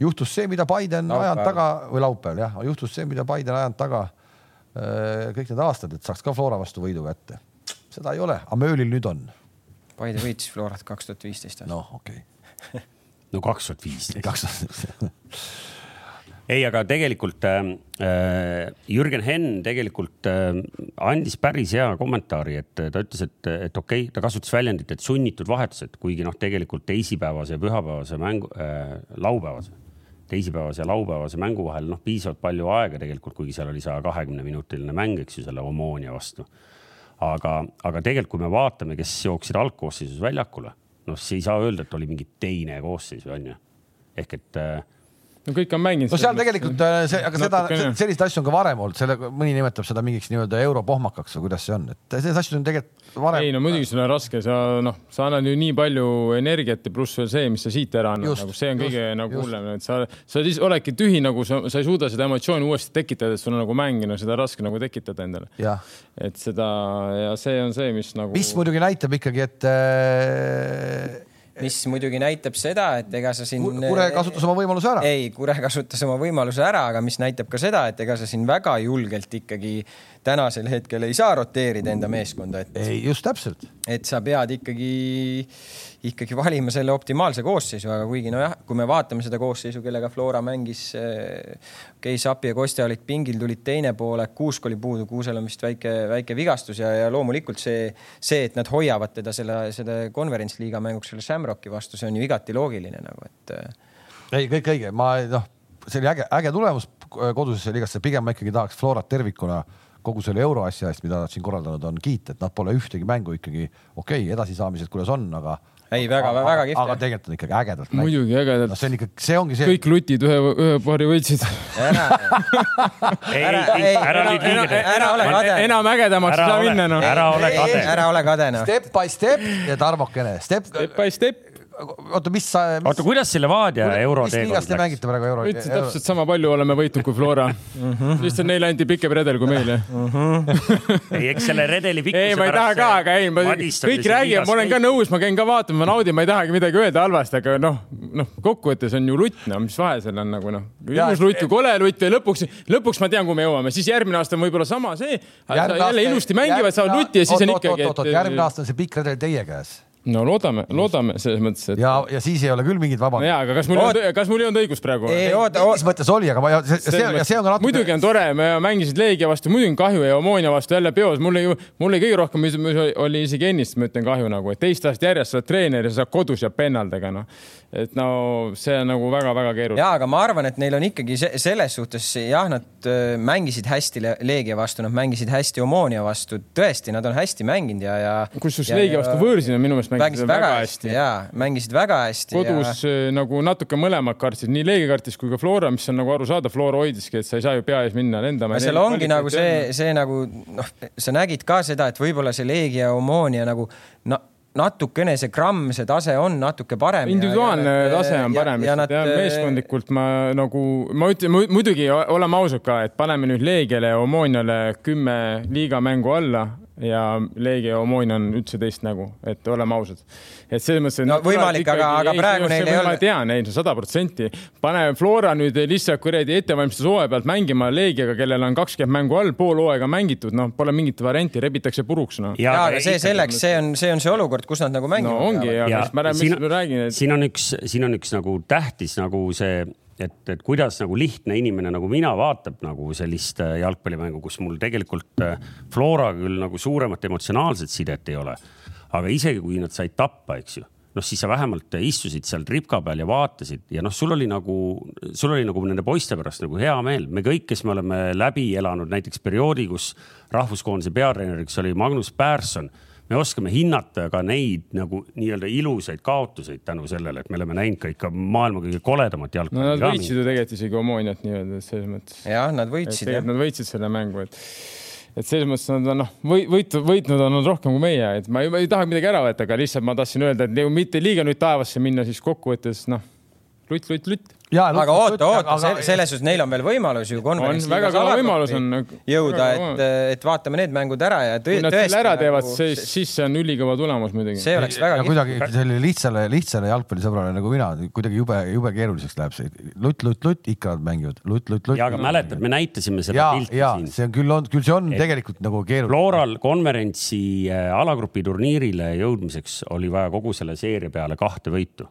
juhtus see, mida Biden ajanud taga või laupäeval jah, juhtus see, mida Biden ajanud taga eh, kõik need aastad, et saaks ka Flora vastu võidu kätte seda ei ole, aga Möölil nüüd on. Paide võitis Florat kaks tuhat viisteist. noh, okei okay. *laughs* no kaks tuhat viisteist. kaks tuhat *laughs* ei, aga tegelikult äh, äh, Jürgen Henn tegelikult äh, andis päris hea kommentaari, et ta ütles, et, et okei okay,, ta kasutas väljendit, et sunnitud vahetused, kuigi noh, tegelikult teisipäevase ja pühapäevase mängu äh,, laupäevase, teisipäevase ja laupäevase mängu vahel noh, piisavalt palju aega tegelikult, kuigi seal oli saja kahekümne minutiline mäng, eks ju, selle Omonia vastu aga, aga tegelikult, kui me vaatame, kes jooksid algkoosseisus väljakule, noh, siis ei saa öelda, et oli mingi teine koosseis on ju. ehk et äh, no kõik on mänginud. no seal tegelikult äh, see, aga seda, selliseid asju on ka varem olnud, selle, mõni nimetab seda mingiks nii-öelda europohmakaks või kuidas see on, et selliseid asju on tegelikult varem. ei no muidugi sul on raske, sa noh, sa annad ju nii palju energiat ja pluss veel see, mis sa siit ära annad, nagu see on just, kõige nagu hullem, et sa, sa siis oledki tühi, nagu sa, sa ei suuda seda emotsiooni uuesti tekitada, et sul on nagu mäng ja no seda raske nagu tekitada endale. et seda ja see on see, mis nagu. mis muidugi näitab ikkagi, et äh, mis muidugi näitab seda, et ega sa siin. Kure kasutas oma võimaluse ära. ei, Kure kasutas oma võimaluse ära, aga mis näitab ka seda, et ega sa siin väga julgelt ikkagi tänasel hetkel ei saa roteerida enda meeskonda, et. ei, just täpselt. et sa pead ikkagi, ikkagi valima selle optimaalse koosseisu, aga kuigi nojah, kui me vaatame seda koosseisu, kellega Flora mängis, okei okay,, Sapi ja Kostja olid pingil, tulid teine poolek, Kuusk oli puudu, Kuusel on vist väike, väike vigastus ja, ja loomulikult see, see, et nad hoiavad teda selle, selle konverentsliiga mänguks selle Shamrocki vastu, see on ju igati loogiline nagu, et. ei, kõik õige, ma noh, see oli äge, äge tulemus kodusesse liigasse, pigem ma ikkagi tahaks Florat tervikuna kogu selle euroasja eest, mida nad siin korraldanud on, kiita, et nad pole ühtegi mängu ikkagi okei okay,, edasisaamised, kuidas on, aga ei väga, väga kihvt. aga tegelikult on ikkagi ägedalt. muidugi ägedalt no,. see on ikka, see ongi see. kõik lutid ühe, ühe paari võitsid. ära, *laughs* ära, ära ära ole kade. enam ägedamaks ei saa minna noh. ära ole kade. ära ole kade noh. Step by step ja Tarmokene. Step by step oota, mis sa mis...? oota, kuidas see Levadia euro teekond läks? mängite praegu euro? ütlesin täpselt sama palju oleme võitnud kui Flora mm. -hmm. lihtsalt neile anti pikem redel kui meile mm. -hmm. ei, eks selle redeli pikkuse ei, ma ei taha ka, aga ei, ma, kõik räägivad, ma olen ka nõus, ma käin ka vaatamas, ma naudin, ma ei tahagi midagi öelda halvasti, aga noh, noh, kokkuvõttes on ju lutt, no mis vahe seal on nagu noh, ilus lutt või kole lutt või lõpuks, lõpuks ma tean, kuhu me jõuame, siis järgmine aasta on võib-olla sama see, jälle ilusti mängivad, saavad lutti ja siis on ikkagi. järgmine aasta on see pikk redel teie käes no loodame, loodame selles mõttes, et. ja, ja siis ei ole küll mingit vabandust. ja, aga kas mul Oot... on, kas mul ei olnud õigus praegu? ei, oota, mis mõttes oli, aga ma, see, see, ja see on ka natuke. muidugi on tore, me mängisid Leegia vastu, muidugi on kahju ja Omonia vastu jälle peos, mul ei, mul ei kõige rohkem oli isegi ennist, ma ütlen kahju nagu, et teist aastat järjest sa oled treener ja sa kodus ja pennaldega, noh et no see on nagu väga-väga keeruline. ja, aga ma arvan, et neil on ikkagi se selles suhtes jah, nad äh, mängisid hästi Leegia vastu, nad mängisid hästi Omonia vastu, tõesti, nad on hästi mänginud ja, ja. kusjuures Leegia vastu võõrsil on minu meelest mängisid väga, väga hästi. ja, mängisid väga hästi. kodus ja... Äh, nagu natuke mõlemad kartsid, nii Leegia kartis kui ka Flora, mis on nagu arusaadav, Flora hoidiski, et sa ei saa ju pea ees minna lendama. seal ongi nagu see, see nagu noh, sa nägid ka seda, et võib-olla see Leegia Omonia nagu no natukene see gramm, see tase on natuke parem. individuaalne ja, tase on parem, lihtsalt jah, meeskondlikult ma nagu, ma ütlen muidugi oleme ausad ka, et paneme nüüd Leegiale ja Omoniale kümme liigamängu alla ja Leegia ja Omonia on üldse teist nägu, et oleme ausad et selles mõttes. no võimalik, aga, aga praegu neil ei ole. ma tean, ei sada protsenti. pane Flora nüüd lihtsalt kuradi ettevalmistushooaja pealt mängima Leegiaga, kellel on kakskümmend mängu all, pool hooaega mängitud, noh, pole mingit varianti, rebitakse puruks, noh. ja, aga see selleks, see on, see on see olukord, kus nad nagu mängivad. no ongi, aga ma räägin, et. siin on üks, siin on üks nagu tähtis nagu see et, et kuidas nagu lihtne inimene nagu mina vaatab nagu sellist äh, jalgpallimängu, kus mul tegelikult äh, Floraga küll nagu suuremat emotsionaalset sidet ei ole aga isegi kui nad said tappa, eks ju noh, siis sa vähemalt istusid seal tripka peal ja vaatasid ja noh, sul oli nagu, sul oli nagu nende poiste pärast nagu hea meel. me kõik, kes me oleme läbi elanud näiteks perioodi, kus rahvuskoondise peatreeneriks oli Magnus Persson, me oskame hinnata ka neid nagu nii-öelda ilusaid kaotuseid tänu sellele, et me oleme näinud ka ikka maailma kõige koledamat jalgpalli. no nad võitsid ju tegelikult isegi Omoniat nii-öelda selles mõttes. jah, nad võitsid. Nad võitsid selle mängu, et et selles mõttes nad on noh, võitu, võitnud on nad rohkem kui meie, et ma ei, ma ei taha midagi ära võtta, aga lihtsalt ma tahtsin öelda, et nagu mitte liiga nüüd taevasse minna, siis kokkuvõttes noh, lutt, lutt, lutt aga oota, oota, selles suhtes neil on veel võimalus ju konverents. väga kõva võimalus on. jõuda, et, et vaatame need mängud ära ja tõesti. kui nad selle ära teevad, siis, siis see on ülikõva tulemus muidugi. see oleks väga. kuidagi selline lihtsale, lihtsale jalgpallisõbrale nagu mina, kuidagi jube, jube keeruliseks läheb see lutt, lutt, lutt, ikka nad mängivad lutt, lutt, lutt. ja aga mäletad, me näitasime seda pilti ja, siin. see on küll on, küll see on et tegelikult nagu keeruline. Floral konverentsi äh, alagrupi turniirile jõudmiseks oli vaja kogu selle seeria peale kahte võitu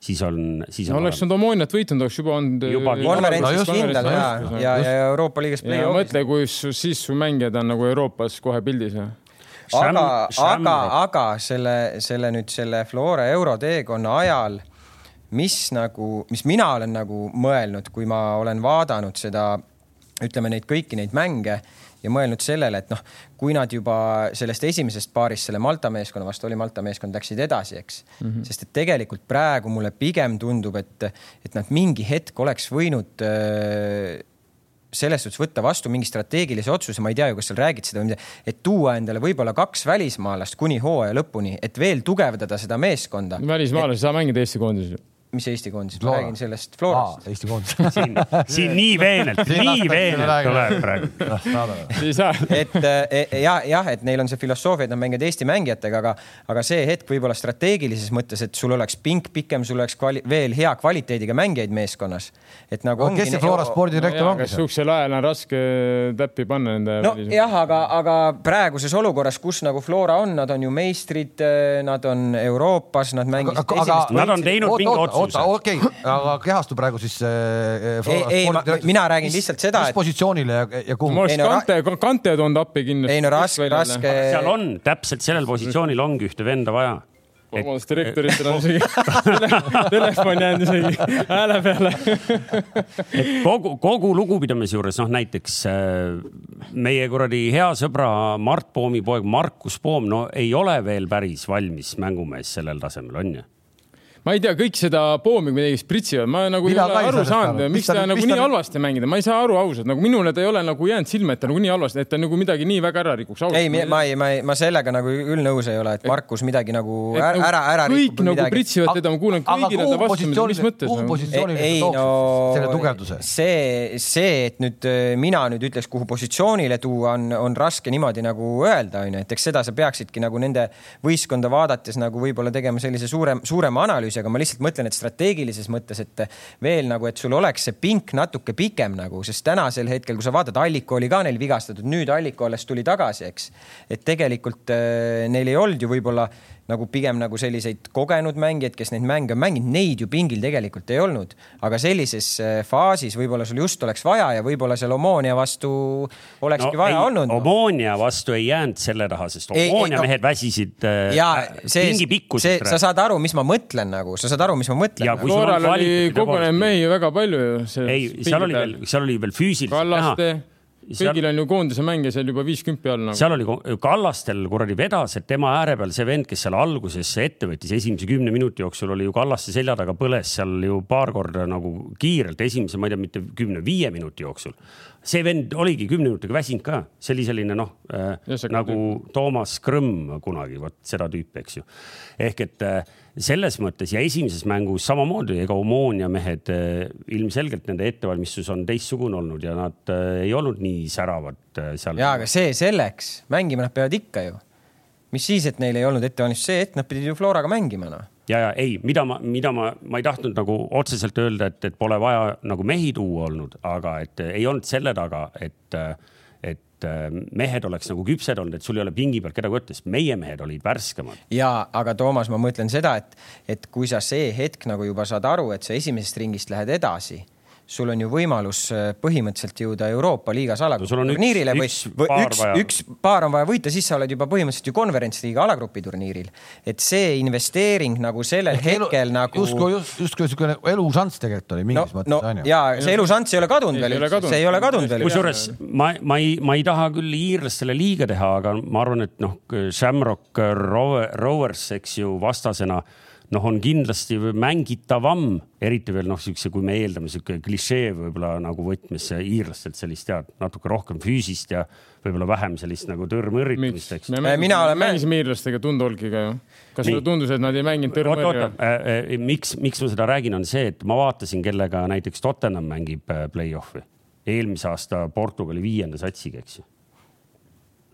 siis on, siis on. oleks nad Omoniat võitnud, oleks juba olnud. konverentsis no, kindlal ja, ja, ja Euroopa liigas mõtle, kui siis su mängijad on nagu Euroopas kohe pildis aga, aga, aga selle, selle nüüd selle Flora euroteekonna ajal, mis nagu, mis mina olen nagu mõelnud, kui ma olen vaadanud seda, ütleme neid kõiki neid mänge ja mõelnud sellele, et noh, kui nad juba sellest esimesest paarist selle Malta meeskonna vastu oli, Malta meeskond läksid edasi, eks mm. -hmm. sest et tegelikult praegu mulle pigem tundub, et, et nad mingi hetk oleks võinud äh, selles suhtes võtta vastu mingi strateegilise otsuse, ma ei tea ju, kas seal räägid seda või mida, et tuua endale võib-olla kaks välismaalast kuni hooaja lõpuni, et veel tugevdada seda meeskonda. välismaalasi ei saa mängida Eesti koondises ju mis Eesti koondis, ma räägin sellest Florast. Eesti koondis *laughs* siin, siin nii veenelt, nii veenelt tuleb praegu. et e, ja, jah, et neil on see filosoofia, et nad mängivad Eesti mängijatega, aga, aga see hetk võib-olla strateegilises mõttes, et sul oleks pink pikem, sul oleks kvali, veel hea kvaliteediga mängijaid meeskonnas. et nagu ongi. kes see Flora spordidirektor on? kas sihukesel ajal on raske täppi panna nende? nojah, aga, aga praeguses olukorras, kus nagu Flora on, nad on ju meistrid, nad on Euroopas, nad mängisid. Nad on teinud mingi otsuse oota, okei okay., aga kehastu praegu siis äh,. ei, ei, ma, mina räägin lihtsalt seda, et. mis positsioonile ja, ja kuhu? ma oleks Kante, Kante toonud appi kindlasti. ei no raske, raske. seal on täpselt sellel positsioonil ongi ühte venda vaja vabandust, direktoritel on isegi *laughs* telefon jäänud isegi hääle peale et kogu, kogu lugupidamise juures, noh näiteks äh, meie kuradi hea sõbra Mart Poomi poeg Markus Poom, no ei ole veel päris valmis mängumees sellel tasemel, on ju ma ei tea, kõik seda poomi midagi spritsivad, ma nagu Mina ei ole aru saanud, miks ta, ta nagu nii ta... halvasti mängida, ma ei saa aru ausalt, nagu minule ta ei ole nagu jäänud silma, et ta nagu nii halvasti, et ta nagu midagi nii väga ära rikuks. ei, ma ei, ma ei, ma sellega nagu küll nõus ei ole, et Markus midagi nagu ära, nagu ära, ära kõik rikub nagu pritsivad teda, ma kuulen kõigile ta vastu, mis mõttes. kuhu positsioonile ta tooks no, selle tugevduse? see, see, et nüüd äh, mina nüüd ütleks, kuhu positsioonile tuua, on, on raske niimoodi nagu öelda, onju, et eks seda sa peaksidki nagu nende võistkonda vaadates nagu võib-olla tegema sellise suurem, suurema analüüsi, aga ma lihtsalt mõtlen, et strateegilises mõttes, et veel nagu, et sul oleks see pink natuke pikem nagu, sest tänasel hetkel, kui sa vaatad, Alliko oli ka neil vigastatud, nüüd Alliko alles tuli tagasi, eks. et tegelikult äh, neil ei olnud ju võib-olla nagu pigem nagu selliseid kogenud mängijaid, kes neid mänge on mänginud, neid ju pingil tegelikult ei olnud. aga sellises äh, faasis võib-olla sul just oleks vaja ja võib-olla seal Omonia vastu olekski no, vaja ei, olnud no.. Omonia vastu ei jäänud selle taha, sest Omonia no, mehed väsisid äh, ja, see, pingi pikkusest. sa saad aru, mis ma mõtlen nagu, sa saad aru, mis ma mõtlen. Nagu. korral oli kogunenud mehi väga palju ju. ei, seal oli veel, seal oli veel füüsiliselt näha kõigil on ju koondise mänge seal juba viiskümmend peal nagu.. seal oli Kallastel kuradi vedas, et tema ääre peal see vend, kes seal alguses ette võttis, esimese kümne minuti jooksul oli ju Kallaste selja taga põles seal ju paar korda nagu kiirelt, esimese, ma ei tea, mitte kümne, viie minuti jooksul. See vend oligi kümne minutiga väsinud ka, see oli selline noh äh, nagu Toomas Krõmm kunagi, vot seda tüüpi, eks ju. ehk et äh, selles mõttes ja esimeses mängus samamoodi, ega Omonia mehed äh, ilmselgelt nende ettevalmistus on teistsugune olnud ja nad äh, ei olnud nii säravad äh, seal. ja, aga see selleks, mängima nad peavad ikka ju. mis siis, et neil ei olnud ettevalmistust, see, et nad pidid ju Floraga mängima noh ja, ja ei, mida ma, mida ma, ma ei tahtnud nagu otseselt öelda, et, et pole vaja nagu mehi tuua olnud, aga et ei olnud selle taga, et, et mehed oleks nagu küpsed olnud, et sul ei ole pingi peal kedagi võtta, sest meie mehed olid värskemad. ja, aga Toomas, ma mõtlen seda, et, et kui sa see hetk nagu juba saad aru, et sa esimesest ringist lähed edasi sul on ju võimalus äh, põhimõtteliselt jõuda Euroopa liigas alagrupiturniirile või, või üks, üks paar on vaja võita, siis sa oled juba põhimõtteliselt ju konverentsliiga alagrupiturniiril. et see investeering nagu sellel Ehk hetkel elu, nagu. justkui, justkui niisugune elušanss tegelikult oli mingis no, mõttes no, on ju. ja see elušanss ei ole kadunud veel, see ei ole kadunud veel. kusjuures ma, ma ei, ma ei taha küll iirlastele liiga teha, aga ma arvan, et noh, Shamrock Rovers, eks ju, vastasena noh, on kindlasti mängitavam, eriti veel noh, siukse, kui me eeldame sihuke klišee võib-olla nagu võtmes iirlastelt sellist tead natuke rohkem füüsist ja võib-olla vähem sellist nagu tõrmõrritamist, eks. me mina olen mängisime iirlastega Tundolkiga ju. kas sulle tundus, et nad ei mänginud tõrmõrri? Äh, äh, miks, miks ma seda räägin, on see, et ma vaatasin, kellega näiteks Tottenham mängib äh, play-off'i eelmise aasta Portugali viienda satsiga, eks ju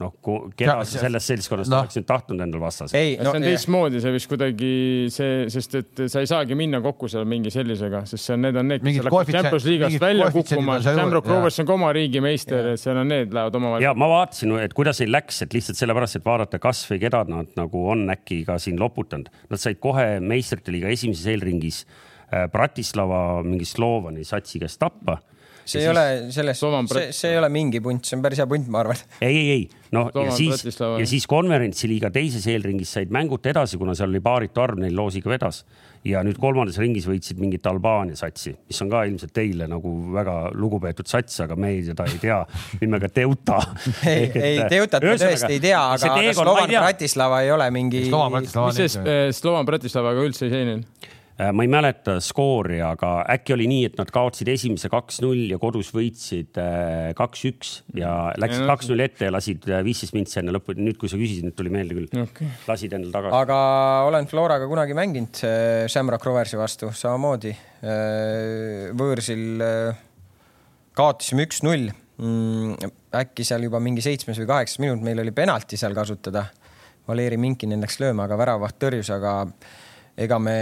noh, keda sa sellest seltskonnast no. oleks nüüd tahtnud endale vastase? ei, no, see on teistmoodi, see vist kuidagi see, sest et sa ei saagi minna kokku seal mingi sellisega, sest see on, need on need, kes lähevad Champions liigast välja kukkuma. Shamrock Rovers on ka oma riigimeister, et seal on need lähevad omavahel. ja ma vaatasin, et kuidas neil läks, et lihtsalt sellepärast, et vaadata kasvõi keda nad nagu on äkki ka siin loputanud. Nad said kohe meistrite liiga esimeses eelringis äh, Bratislava mingi Slovani satsi käest tappa see ei ole sellest, see, see ei ole mingi punt, see on päris hea punt, ma arvan. ei, ei, ei, noh ja siis, ja siis konverentsiliiga teises eelringis said mänguta edasi, kuna seal oli paaritu arv neil loosiga vedas. ja nüüd kolmandas ringis võitsid mingit Albaania satsi, mis on ka ilmselt teile nagu väga lugupeetud sats, aga me ei, seda ei tea nimega Teuta *laughs* ei, ei Teutat me tõesti ei tea, aga, aga Slovan Bratislava ei ole mingi. mis see Slovan Bratislavaga üldse ei seeninud? Äh, ma ei mäleta skoori, aga äkki oli nii, et nad kaotasid esimese kaks-null ja kodus võitsid äh, kaks-üks ja läksid kaks-null ette ja lasid äh, viisteist mintsi enne lõppu. nüüd, kui sa küsisid, nüüd tuli meelde küll okay.. lasid endale tagasi. aga olen Floraga kunagi mänginud Shamrock Roversi vastu samamoodi. võõrsil kaotasime üks-null. Mm, äkki seal juba mingi seitsmes või kaheksas minut meil oli penalti seal kasutada. Valeri Minkinen läks lööma, aga väravaht tõrjus, aga ega me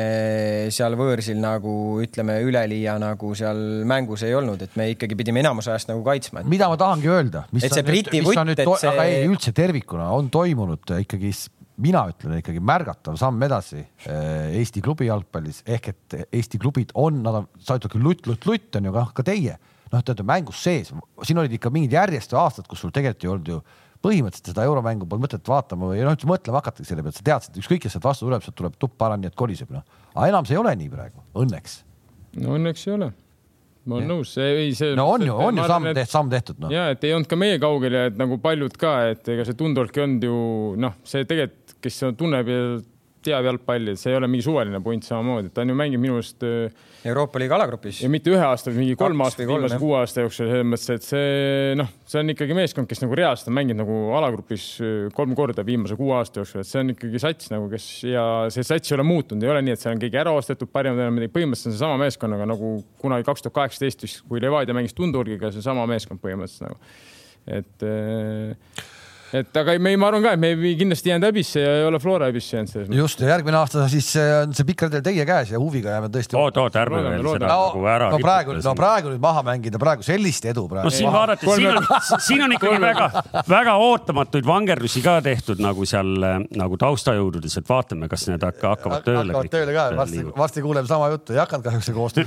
seal võõrsil nagu ütleme, üleliia nagu seal mängus ei olnud, et me ikkagi pidime enamus ajast nagu kaitsma. Et.... mida ma tahangi öelda, mis et see Briti võtt, et see. aga ei, üldse tervikuna on toimunud ikkagi, mina ütlen ikkagi märgatav samm edasi eh, Eesti klubi jalgpallis. Ehk et Eesti klubid on, nad on, sa ütled küll lutt, lutt, lutt on ju, aga ka teie. Noh, te olete mängus sees, siin olid ikka mingid järjest aastad, kus sul tegelikult ei olnud ju põhimõtteliselt seda euromängu pole mõtet vaatama või noh, mõtlema hakatagi selle pealt, sa teadsid, ükskõik, kes sealt vastu tuleb, sealt tuleb tupp ära, nii et koliseb noh. aga enam see ei ole nii praegu, õnneks. no õnneks ei ole ma olen nõus, ei see. no on ju, on ju samm tehtud, samm tehtud noh. ja et ei olnud ka meie kaugel ja et nagu paljud ka, et ega see Tundoltki olnud ju noh, see tegelikult, kes tunneb ja teab jalgpalli, see ei ole mingi suvaline punt samamoodi, ta on ju mänginud minu arust äh, Euroopa liiga alagrupis. ja mitte ühe aasta, vaid mingi kolm aastat, viimase kuue aasta jooksul, selles mõttes, et see noh, see on ikkagi meeskond, kes nagu reaalselt on mänginud nagu alagrupis äh, kolm korda viimase kuue aasta jooksul, et see on ikkagi sats nagu, kes ja see sats ei ole muutunud, ei ole nii, et seal on keegi ära ostetud, parimad enam midagi, põhimõtteliselt on seesama meeskonnaga nagu kunagi kaks tuhat kaheksateist kui Levadia mängis Tundurgiga, seesama meeskond põhimõtteliselt nagu, et äh, et aga me, ma arvan ka, et me ei kindlasti jäänud häbisse ja ei ole Flora häbisse jäänud selles mõttes. just ja järgmine aasta siis on see pikk redel teie käes ja huviga jääme tõesti. oot, oot, ärme veel seda no, nagu ära. no praegu, no praegu nüüd maha mängida, praegu sellist edu praegu. no siin vaadati, siin on, siin on ikkagi väga, väga ootamatuid vangerdusi ka tehtud nagu seal nagu taustajõududes, et vaatame, kas need hakkavad tööle. hakkavad tööle ka, varsti, varsti kuuleme sama juttu, ei hakanud kahjuks see koostöö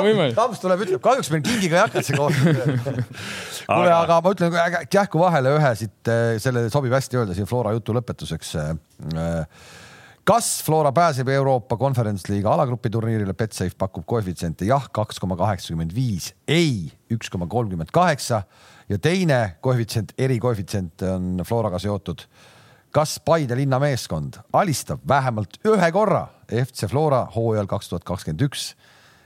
*laughs* võimalik. Kamps tuleb, ütleb kahjuks meil kingiga ei hakanud see koostöö. *laughs* kuule, aga aga ma ütlen kähku vahele ühe siit, eh, selle sobib hästi öelda siin Flora jutu lõpetuseks. Eh, kas Flora pääseb Euroopa Conference Liiga alagrupi turniirile? Betsafe pakub koefitsiente jah, kaks koma kaheksakümmend viis, ei üks koma kolmkümmend kaheksa ja teine koefitsient, erikoefitsient on Floraga seotud. kas Paide linnameeskond alistab vähemalt ühe korra FC Flora hooajal kaks tuhat kakskümmend üks?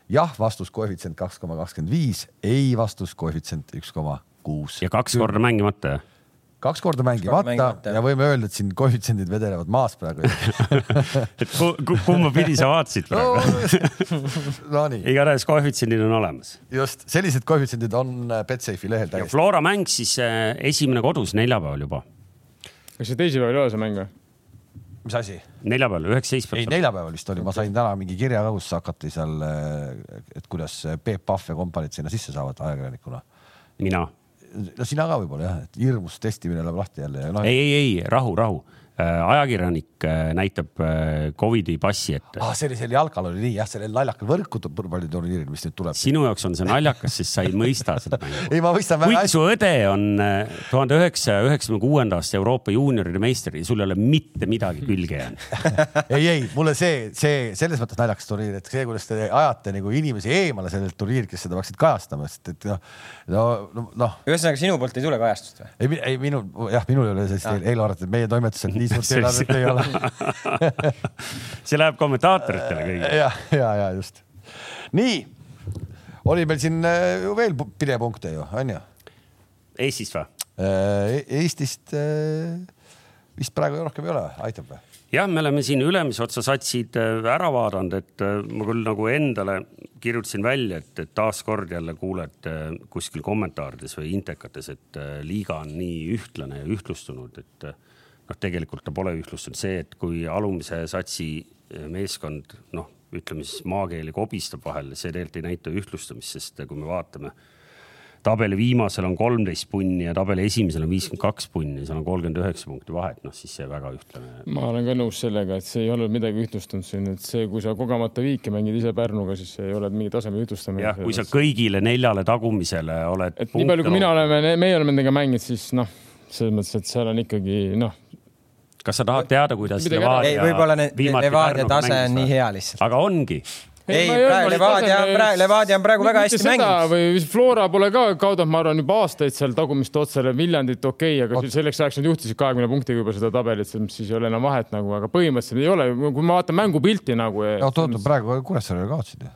jah, vastus koefitsient kaks koma kakskümmend viis, ei vastus koefitsient üks koma kuus. ja kaks korda mängimata kaks korda mängimata ja võime öelda, et siin koefitsiendid vedelevad maas praegu *laughs* et kumba pidi sa vaatasid praegu no, *laughs* no? igatahes koefitsiendid on olemas. just, sellised koefitsiendid on äh, Betsafe'i lehel täiesti. Flora mäng siis äh, esimene kodus neljapäeval juba. kas see teisipäeval ei ole see mäng või? mis asi? neljapäeval, üheksateist. ei, neljapäeval vist oli, ma sain täna mingi kirja ka, kus hakati seal, äh, et kuidas Peep Pahv ja kompaniid sinna sisse saavad ajakirjanikuna. mina no sina ka võib-olla jah, et hirmus testimine läheb lahti jälle ja no,. ei, ei, ei rahu, rahu ajakirjanik äh, näitab äh, Covidi passi ette ah,. see oli seal jalkal oli nii jah, sellel naljakal võrkpalliturniiril, mis nüüd tuleb. sinu jaoks on see naljakas, sest sa ei mõista seda mängu. *laughs* ei, ma mõistan väga hästi. su õde on tuhande üheksasaja üheksakümne kuuenda aasta Euroopa juunioride meister ja sul ei ole mitte midagi külge jäänud *laughs* ei, ei mulle see, see selles mõttes naljakas turniir, et see, kuidas te ajate nagu inimesi eemale sellelt turniirilt, kes seda peaksid kajastama, sest et noh, no, no, noh. ühesõnaga sinu poolt ei tule kajastust või? ei, ei minu jah, minul ei ole sellist eelarvet, et meie toimetusel nii suurt eelarvet ei ole see läheb kommentaatoritele kõigile. ja, ja, ja just. nii, oli meil siin äh, ju veel pidepunkte ju, onju. Eestist või? Äh, e-, Eestist äh, vist praegu rohkem ei ole, aitab või? jah, me oleme siin ülemise otsa satsid ära vaadanud, et ma küll nagu endale kirjutasin välja, et, et taaskord jälle kuuled kuskil kommentaarides või intekates, et liiga on nii ühtlane ja ühtlustunud, et noh, tegelikult ta pole ühtlustunud see, et kui alumise satsi eh, meeskond noh, ütleme siis maakeeli kobistab vahel, see tegelikult ei näita ühtlustamist, sest kui me vaatame tabeli viimasel on kolmteist punni ja tabeli esimesel on viiskümmend kaks punni, seal on kolmkümmend üheksa punkti vahet, noh siis see väga ühtlane. ma olen ka nõus sellega, et see ei ole midagi ühtlustunud siin, et see, kui sa kogemata viiki mängid ise Pärnuga, siis see ei ole mingi taseme ühtlustamine. jah, kui sa kõigile neljale tagumisele oled. et nii palju, kui mina oleme, meie oleme nendega mänginud, siis noh, selles mõttes, et seal on ikkagi noh kas sa tahad teada, kuidas Levadia? võib-olla Levadia tase on nii hea lihtsalt. aga ongi ei, praegu Levadia on praegu, Levadia on praegu väga hästi mänginud. või Flora pole ka kaotanud, ma arvan, juba aastaid seal tagumist otsale, Viljandit okei okay,, aga Ot... selleks ajaks nad juhtisid kahekümne punktiga juba seda tabelit, siis ei ole enam vahet nagu, aga põhimõtteliselt ei ole, kui ma vaatan mängupilti nagu. oot, oot, praegu Kuressaarele kaotasid ju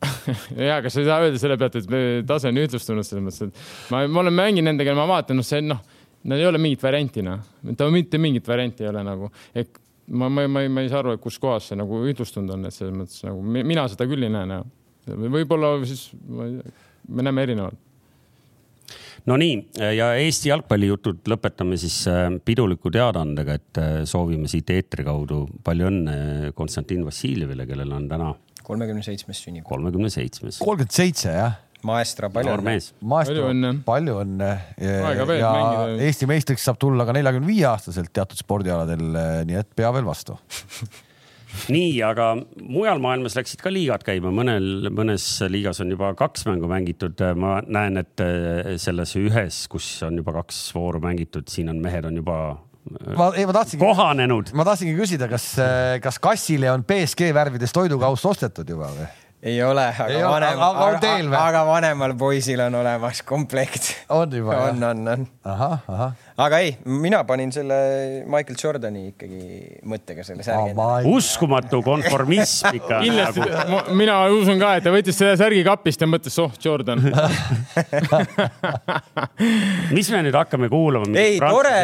*laughs* ja, aga sa ei saa öelda selle pealt, et tase on ühtlustunud selles mõttes, et ma, ma olen mänginud nendega, ma vaatan, noh, see noh Neil ei ole mingit varianti, noh, mitte mingit varianti ei ole nagu, et ma, ma, ma, ma ei saa aru, et kus kohas see nagu ühtlustunud on, et selles mõttes nagu mina seda küll ei näe, noh. võib-olla siis me näeme erinevalt Nonii ja Eesti jalgpallijutud lõpetame siis äh, piduliku teadaandega, et äh, soovime siit eetri kaudu palju õnne Konstantin Vassiljevile, kellel on täna kolmekümne seitsmes sünnipäev. kolmekümne seitsmes. kolmkümmend seitse jah Maestro, palju õnne. Maestro, palju õnne. ja, ja Eesti meistriks saab tulla ka neljakümne viie aastaselt teatud spordialadel, nii et pea veel vastu *laughs* nii, aga mujal maailmas läksid ka liigad käima, mõnel, mõnes liigas on juba kaks mängu mängitud. ma näen, et eh, selles ühes, kus on juba kaks vooru mängitud, siin on mehed on juba eh, ma, ei, ma tahtsingi, kohanenud. ma tahtsingi küsida, kas, eh, kas kassile on BSG värvides toidukauss ostetud juba või? Ei ole, aga ei vanem, aga, aga, aga vanemal poisil on olemas komplekt. on juba? *laughs* on, on, on. ahah, ahah aga ei, mina panin selle Michael Jordani ikkagi mõttega selle särgi oh,. uskumatu konformism ikka *laughs* kindlasti nagu..., mina usun ka, et ta võttis selle särgi kapist ja mõtles, oh Jordan *laughs* *laughs* mis me nüüd hakkame kuulama? ei, tore,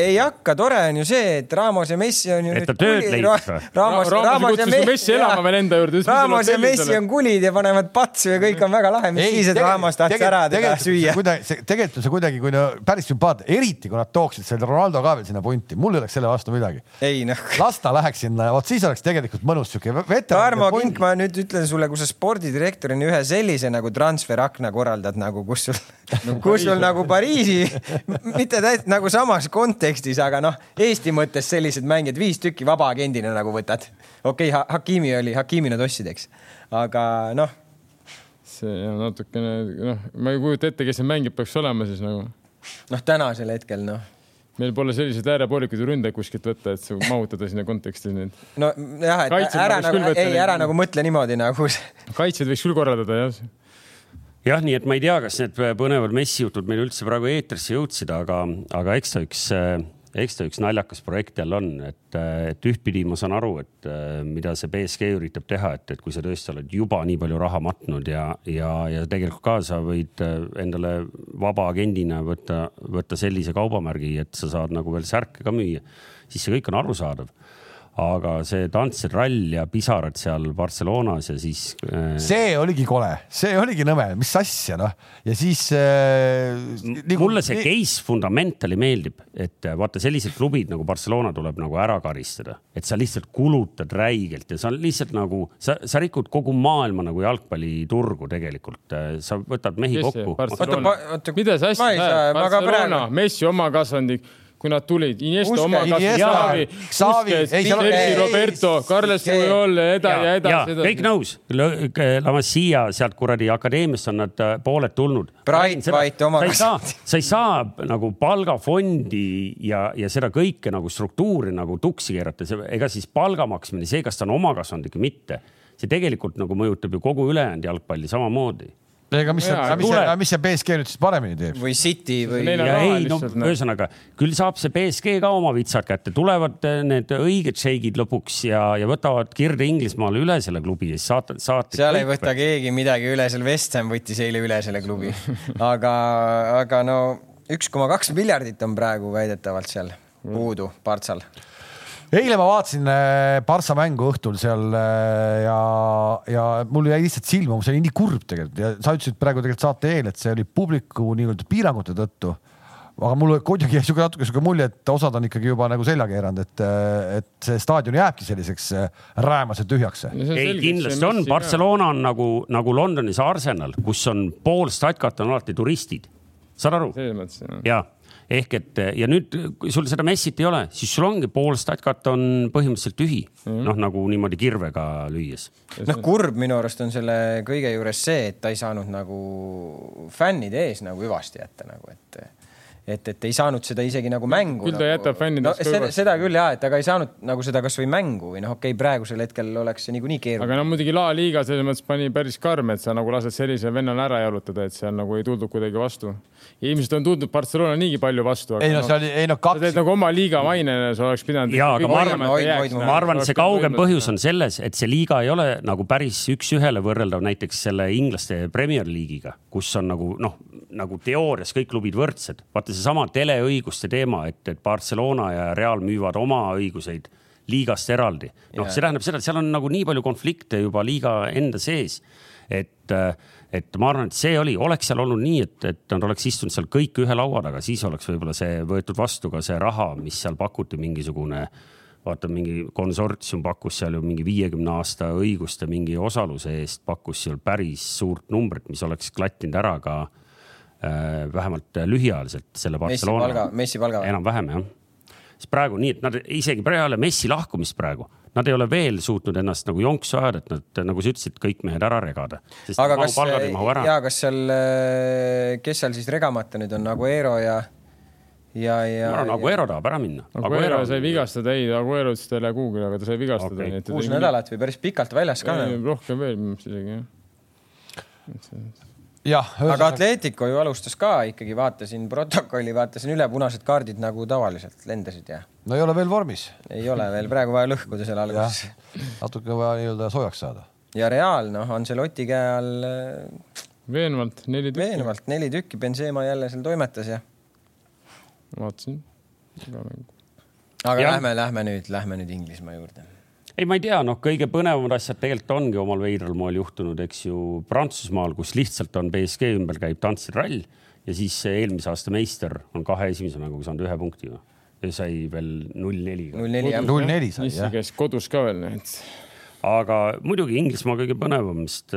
ei hakka, tore on ju see, et Ramos ja Messi on ju. et ta tööd leidis või? Ramos, Ramos ja Messi elama veel enda juurde. Ramos ja Messi on kulid ja panevad patsu ja kõik on väga lahe, mis siis, et Ramos tahtis ära teda süüa. tegelikult on see kuidagi, kui no päris sümpaatne, eriti kui nad tooksid selle Ronaldo ka veel sinna punti, mul ei oleks selle vastu midagi. ei noh. las ta läheks sinna, vot siis oleks tegelikult mõnus siuke veteran. Tarmo Kink, ma nüüd ütlen sulle, kui sa spordidirektorina ühe sellise nagu transferakna korraldad nagu, kus sul *laughs* no,, kus sul nagu Pariisi, mitte täiesti nagu samas kontekstis, aga noh, Eesti mõttes sellised mängijad viis tükki vabaagendina nagu võtad. okei okay,, Hakimi oli, Hakimi nad ostsid, eks, aga noh see on natukene, noh, ma ei kujuta ette, kes need mängijad peaks olema siis nagu noh, tänasel hetkel noh meil pole selliseid äärepoolikuid ründajaid kuskilt võtta, et mahutada sinna konteksti nüüd. nojah, et Kaitsed ära nagu, ei ära nagu mõtle niimoodi nagu. kaitsjad võiks küll korraldada jah. jah, nii et ma ei tea, kas need põnevad messijutud meil üldse praegu eetrisse jõudsid, aga, aga eks ta üks eks ta üks naljakas projekt jälle on, et, et ühtpidi ma saan aru, et mida see BSG üritab teha, et, et kui sa tõesti oled juba nii palju raha matnud ja, ja, ja tegelikult ka sa võid endale vaba agendina võtta, võtta sellise kaubamärgi, et sa saad nagu veel särke ka müüa, siis see kõik on arusaadav aga see tantser rall ja pisarad seal Barcelonas ja siis äh.... see oligi kole, see oligi nõme, mis asja noh, ja siis äh,. Nagu... mulle see case fundamentali meeldib, et äh, vaata sellised klubid nagu Barcelona tuleb nagu ära karistada, et sa lihtsalt kulutad räigelt ja sa lihtsalt nagu sa, sa rikud kogu maailma nagu jalgpalliturgu tegelikult, äh, sa võtad mehi yes, kokku. mida sa asja ajad, Barcelona, Messi oma kasvandik kui nad tulid, Iniesta oma Xavi, Busquets, Sergi Roberto, Carles Puyol ja edasi ja edasi. kõik nõus, La Masia sealt kuradi akadeemiast on nad äh, pooled tulnud. Bright White oma. sa ei saa, sa ei saa nagu palgafondi ja, ja seda kõike nagu struktuuri nagu tuksi keerata, ega siis palga maksmine, see, kas ta on omakasvandlik või mitte, see tegelikult nagu mõjutab ju kogu ülejäänud jalgpalli samamoodi ega mis, mis, see, mis see BSG nüüd siis paremini teeb? või City või? ei, no ühesõnaga küll saab see BSG ka oma vitsad kätte, tulevad eh, need õiged šeigid lõpuks ja, ja võtavad Kirde Inglismaale üle selle klubi ja siis saate, saate. seal ei võta keegi midagi üle, seal West Ham võttis eile üle selle klubi, *laughs* aga, aga no üks koma kaks miljardit on praegu väidetavalt seal puudu Partsal eile ma vaatasin Barca äh, mängu õhtul seal äh, ja, ja mul jäi lihtsalt silma, see oli nii kurb tegelikult ja sa ütlesid praegu tegelikult saate eel, et see oli publiku nii-öelda piirangute tõttu. aga mul kuidagi jäi siuke natuke siuke mulje, et osad on ikkagi juba nagu selja keeranud, et, et see staadion jääbki selliseks äh, räämas ja tühjaks. ei, kindlasti on, Barcelona on nagu, nagu Londonis Arsenal, kus on pool stadkat on alati turistid. saad aru? selles mõttes jah. jaa ehk et ja nüüd, kui sul seda messit ei ole, siis sul ongi pool statkat on põhimõtteliselt tühi mm -hmm., noh nagu niimoodi kirvega lüües. noh, kurb minu arust on selle kõige juures see, et ta ei saanud nagu fännide ees nagu hüvasti jätta nagu, et et, et ei saanud seda isegi nagu mängu. küll ta nagu... jätab fännidest no, seda, seda küll ja, et aga ei saanud nagu seda kasvõi mängu või noh, okei okay,, praegusel hetkel oleks see niikuinii keeruline. aga no muidugi La Liga selles mõttes pani päris karm, et sa nagu lased sellisel vennal ära jalutada, et seal nagu ei tuldud kuidagi vastu. Ilmselt on tuldud Barcelona niigi palju vastu. ei no see oli, ei no kaks. sa teed nagu oma liiga mainele, sa oleks pidanud. ja, aga ma arvan, ma arvan, et see kaugem põhjus on selles, et see liiga ei ole nagu päris üks-ühele võrreldav näiteks selle inglaste Premier League'iga, kus on nagu noh, nagu teoorias kõik klubid võrdsed. vaata seesama teleõiguste teema, et, et Barcelona ja Real müüvad oma õiguseid liigast eraldi. noh, see tähendab seda, et seal on nagu nii palju konflikte juba liiga enda sees. et, et ma arvan, et see oli, oleks seal olnud nii, et, et nad oleks istunud seal kõik ühe laua taga, siis oleks võib-olla see võetud vastu ka see raha, mis seal pakuti, mingisugune vaata mingi konsortsium pakkus seal ju mingi viiekümne aasta õiguste mingi osaluse eest, pakkus seal päris suurt numbrit, mis oleks klattinud ära ka äh, vähemalt lühiajaliselt selle Barcelona. Messi palga või? enam-vähem jah siis praegu nii, et nad isegi peale Messi lahkumist praegu nad ei ole veel suutnud ennast nagu jonksu ajada, et nad, nagu sa ütlesid, kõik mehed ära regada. aga kas, ja kas seal, kes seal siis regamata nüüd on, Aguero ja, ja, ja. ma arvan, Aguero tahab ära minna. Aguero sai vigastada, ei, Aguero ütles, ta ei lähe kuhugi, aga ta sai vigastada okay.. kuus nädalat või päris pikalt väljas ka. rohkem veel isegi jah jah. aga Atletico ju alustas ka ikkagi, vaatasin protokolli, vaatasin üle, punased kaardid nagu tavaliselt lendasid ja. no ei ole veel vormis. ei ole veel, praegu vaja lõhkuda seal alguses. natuke vaja nii-öelda soojaks saada. ja Real, noh, Ancelotti käe all. Äh, veenvalt neli tükki. veenvalt neli tükki, Benzema jälle seal toimetas ja. vaatasin. aga ja. lähme, lähme nüüd, lähme nüüd Inglismaa juurde ei, ma ei tea, noh, kõige põnevamad asjad tegelikult ongi omal veidral moel juhtunud, eks ju, Prantsusmaal, kus lihtsalt on BSG ümber käib tantsirall ja siis eelmise aasta meister on kahe esimese mänguga saanud ühe punkti ja sai veel null neli. null neli jah. null neli sai jah. käis kodus ka veel, et. aga muidugi Inglismaa kõige põnevam, sest,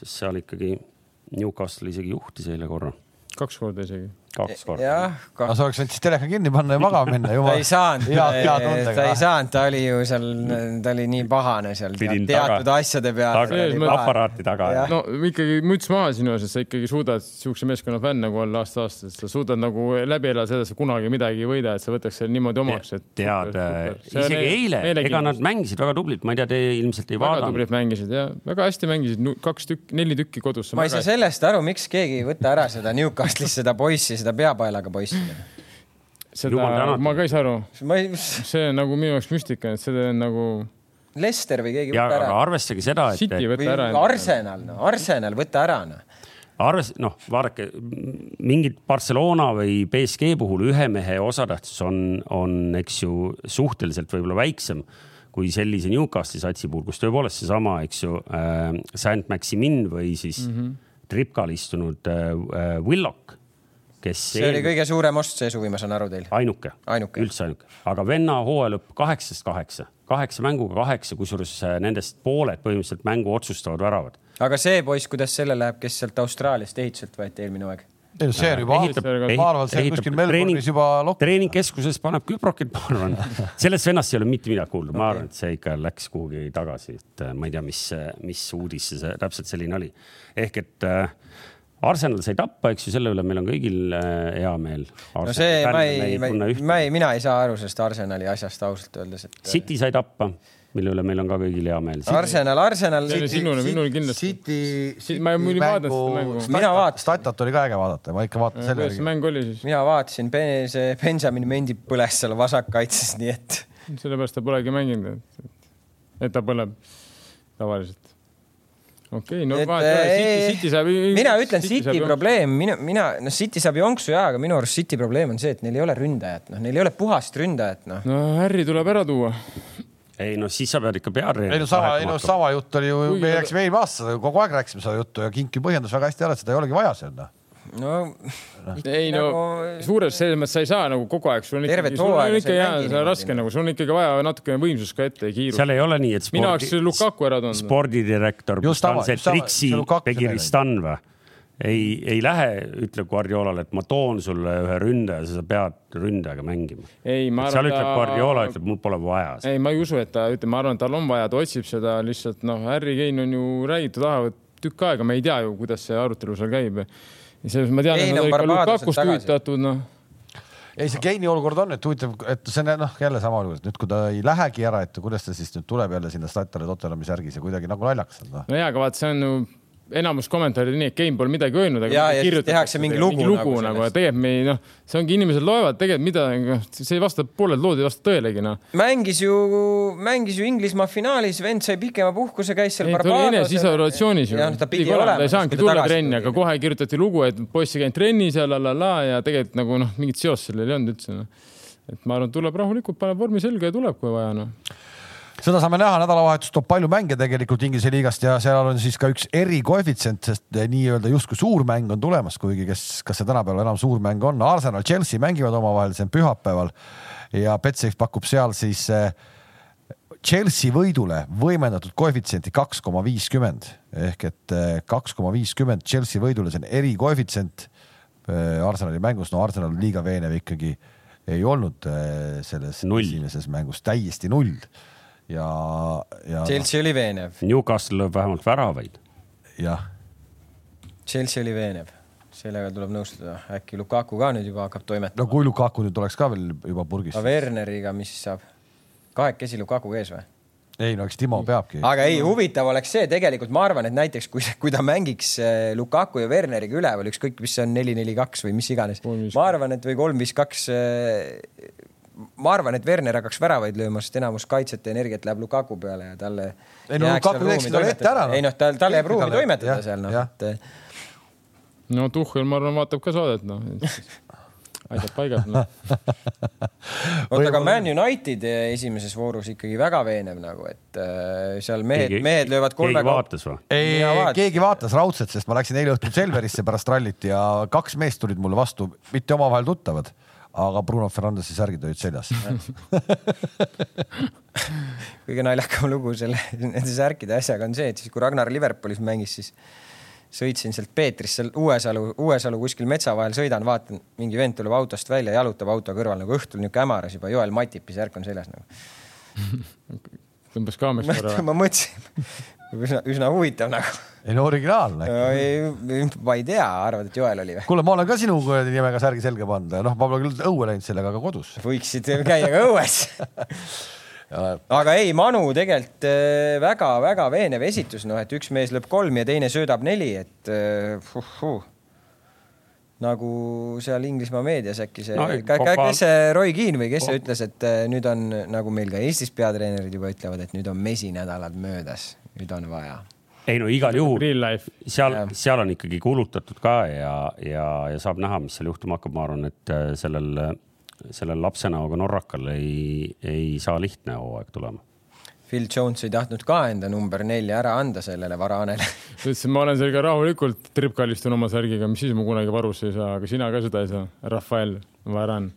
sest seal ikkagi Newcastle isegi juhtis eile korra. kaks korda isegi kaks korda. no sa oleks võinud siis teleka kinni panna ja magama minna. *laughs* ta ei saanud, ta ei saanud, ta oli ju seal, ta oli nii pahane seal Pidin teatud taga, asjade peale. aparaati taga. no ikkagi müts maha sinu ees, et sa ikkagi suudad siukse meeskonna fänn nagu olla aasta-aastast, sa suudad nagu läbi elada seda, sa kunagi midagi ei võida, et sa võtaks selle niimoodi omaks, et. tead, isegi eile, ega nad mängisid väga tublilt, ma ei tea, te ilmselt ei vaadanud. väga tublilt mängisid ja väga hästi mängisid, kaks tükki, neli tükki kodus. ma ei saa sellest aru, miks keegi ei võta ära seda Newcastle'is seda poissi, seda peapaelaga poissi. seda, ma ka ei saa aru. Ei... see on nagu minu jaoks müstika, et see on nagu. Lester või keegi võtta ära. arvestage seda, et. City võtta ära. Arsenal, no Arsenal, võta ära, noh arves-, noh, vaadake mingid Barcelona või BSG puhul ühe mehe osatähtsus on, on, eks ju, suhteliselt võib-olla väiksem kui sellise Newcastle'i satsi puhul, kus tõepoolest seesama, eks ju äh,, Saint-Maximin või siis mm -hmm. Tripkal istunud äh, äh, Willock kes. see eel... oli kõige suurem ost see suvi, ma saan aru teil. ainuke, ainuke., üldse ainuke, aga venna hooaja lõpp kaheksast kaheksa, kaheksa mänguga kaheksa, kusjuures äh, nendest pooled põhimõtteliselt mängu otsustavad väravad. aga see poiss, kuidas selle läheb, kes sealt Austraaliast ehituselt võeti eelmine aeg? ei no see on juba, ma arvan, see on kuskil Melbourne'is juba lokk. treeningkeskuses paneb küprokit, ma arvan. *laughs* sellest vennast ei ole mitte midagi kuulda, ma arvan, et see ikka läks kuhugi tagasi, et äh, ma ei tea, mis, mis uudis see täpselt selline oli. ehk et äh, Arsenal sai tappa, eks ju, selle üle meil on kõigil äh, hea meel. no see, ma ei, ma ei, ma ei, mina ei saa aru sellest Arsenali asjast ausalt öeldes, et. City sai tappa, mille üle meil on ka kõigil hea meel. Arsenal, Arsenal. sinule, minul kindlasti. City. ma ei vaadanud seda mängu. mina vaatasin. Statat oli ka äge vaadata, ma ikka vaatan selle. kuidas see mäng oli siis? mina vaatasin, see Benjamin Mendi põles seal vasakkaitses, nii et. sellepärast ta polegi mänginud, et ta põleb tavaliselt okei okay,, no vaata, City, City saab. mina ütlen City, City probleem, mina, mina, noh, City saab jonksu ja, aga minu arust City probleem on see, et neil ei ole ründajat, noh, neil ei ole puhast ründajat, noh. no Harry tuleb ära tuua. ei no siis sa pead ikka peale. ei no sama, ei no sama jutt oli ju, me rääkisime eelmine aasta, kogu aeg rääkisime seda juttu ja Kink ju põhjendas väga hästi ära, et seda ei olegi vaja seal, noh no ei no nagu... suures selles mõttes sa ei saa nagu kogu aeg, sul on ikkagi, sul on ikka jaa, see on raske nagu, sul on ikkagi vaja natukene võimsust ka ette kiirust. seal ei ole nii, et spordi... mina oleks Lukaku ära toonud. spordidirektor, see Triksi Begiristan või? ei, ei lähe, ütleb Guardiolale, et ma toon sulle ühe ründaja, sa pead ründajaga mängima. ei, ma arvan. seal ütleb Guardiola, ütleb, mul pole vaja. ei, ma ei usu, et ta, ütleme, ma arvan, et tal on vaja, ta otsib seda lihtsalt noh, Harry Kane on ju räägitud, tahavad tükk aega, me ei tea ju, kuidas see arutelu seal käib selles ma tean, et nad olid ka Lukakust huvitatud, noh. Ei, see Keini olukord on nüüd huvitav, et see on noh, jälle sama olukord, nüüd kui ta ei lähegi ära, et kuidas ta siis nüüd tuleb jälle sinna Statale Tottenhami särgis ja kuidagi nagu naljakas on no.. no ja, aga vaat see on ju enamus kommentaare nii, et Game pole midagi öelnud, aga ja, ja tehakse mingi lugu, mingi lugu nagu, nagu ja tegelikult me ei noh, see ongi inimesed loevad tegelikult mida, noh, see ei vasta, pooled lood ei vasta tõelegi noh. mängis ju, mängis ju Inglismaa finaalis, vend sai pikema puhkuse, käis seal. ta oli eneseisolatsioonis ju. ta pidi olema. ta ei saanudki tulla trenni, aga kohe kirjutati lugu, et poiss ei käinud trennis ja la la la ja tegelikult nagu noh, mingit seost sellel ei olnud üldse noh. et ma arvan, tuleb rahulikult, paneb vormi selga ja tuleb, kui vaja noh seda saame näha, nädalavahetus toob palju mänge tegelikult Inglise liigast ja seal on siis ka üks erikoefitsient, sest nii-öelda justkui suur mäng on tulemas, kuigi kes, kas see tänapäeval enam suur mäng on, Arsenal, Chelsea mängivad omavahel, see on pühapäeval. Ja Betsafe pakub seal siis eh, Chelsea võidule võimendatud koefitsienti kaks koma viiskümmend. Ehk et eh, kaks koma viiskümmend Chelsea võidule, see on erikoefitsient eh, Arsenali mängus, no Arsenal liiga veenev ikkagi ei olnud selles null. esimeses mängus. Täiesti null ja, ja. Chelsea oli veenev. Newcastle lööb vähemalt väravaid. jah. Chelsea oli veenev, sellega tuleb nõustuda, äkki Lukaku ka nüüd juba hakkab toimetama. no kui Lukaku nüüd oleks ka veel juba purgis. aga Werneriga, mis siis saab? kahekesi Lukaku ees või? ei no eks Timo peabki. aga ei, huvitav oleks see tegelikult, ma arvan, et näiteks kui, kui ta mängiks äh, Lukaku ja Werneriga üleval, ükskõik, mis see on neli, neli, kaks või mis iganes. ma arvan, et või kolm, viis, kaks. Ma arvan, et Werner hakkaks väravaid lööma, sest enamus kaitset ja energiat läheb Lukaku peale ja talle. ei no Lukaku teeks talle ette ära no.. ei noh, tal, tal jääb ruumi toimetada seal noh, et. no Tuhhel, ma arvan, vaatab ka saadet noh asjad paigas no. oota, aga Man United esimeses voorus ikkagi väga veenev nagu, et äh, seal mehed, mehed löövad kolmega. keegi vaatas või? ei, keegi vaatas raudselt, sest ma läksin eile õhtul Selverisse pärast rallit ja kaks meest tulid mulle vastu, mitte omavahel tuttavad aga Bruno Fernandesi särgid olid seljas *laughs* kõige naljakam lugu selle, nende särkide asjaga on see, et siis kui Ragnar Liverpoolis mängis, siis sõitsin sealt Peetrist, seal Uuesalu, Uuesalu kuskil metsa vahel sõidan, vaatan, mingi vend tuleb autost välja, jalutab auto kõrval nagu õhtul niisugune hämaras juba, Joel Matipi särk on seljas nagu *laughs* tõmbas kaamest korra. ma mõtlesin, üsna, üsna huvitav nagu. ei no originaalne ma ei tea, arvad, et Joel oli või? kuule, ma olen ka sinu nimega särgi selga pannud, noh, ma pole küll õue läinud sellega, aga kodus. võiksid käia ka õues *laughs* aga ei, Manu tegelikult väga-väga äh, veenev esitus, noh, et üks mees lööb kolm ja teine söödab neli, et uh, uh, nagu seal Inglismaa meedias äkki see no,, kes see Roy Keane või kes see ütles, et äh, nüüd on nagu meil ka Eestis peatreenerid juba ütlevad, et nüüd on mesinädalad möödas, nüüd on vaja ei no igal juhul seal, seal on ikkagi kulutatud ka ja, ja, ja saab näha, mis seal juhtuma hakkab, ma arvan, et sellel sellel lapsenäoga norrakal ei, ei saa lihtne hooaeg tulema. Phil Jones ei tahtnud ka enda number nelja ära anda sellele Varanele. ta *laughs* ütles, et ma olen sellega rahulikult tripkallistun oma särgiga, mis siis ma kunagi varusse ei saa, aga sina ka seda ei saa. Rafael Varan.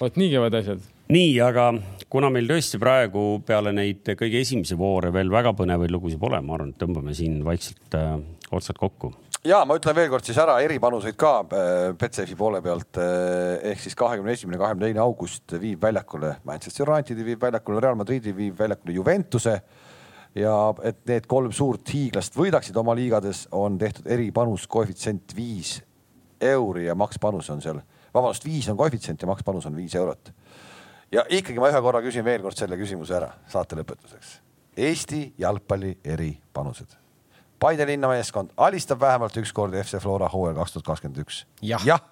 vot nii käivad asjad. Nii, aga kuna meil tõesti praegu peale neid kõige esimesi voore veel väga põnevaid lugusid pole, ma arvan, et tõmbame siin vaikselt äh, otsad kokku ja ma ütlen veel kord siis ära eripanuseid ka äh, Betsafe poole pealt äh, ehk siis kahekümne esimene, kahekümne teine august viib väljakule Manchester Unitedi, viib väljakule Real Madridi, viib väljakule Juventuse. ja et need kolm suurt hiiglast võidaksid oma liigades, on tehtud eripanus, koefitsient viis euri ja makspanus on seal, vabandust, viis on koefitsient ja makspanus on viis eurot. Ja ikkagi ma ühe korra küsin veel kord selle küsimuse ära saate lõpetuseks. Eesti jalgpalli eripanused Paide linnameeskond alistab vähemalt üks kord FC Flora hooajal kaks tuhat kakskümmend üks. jah,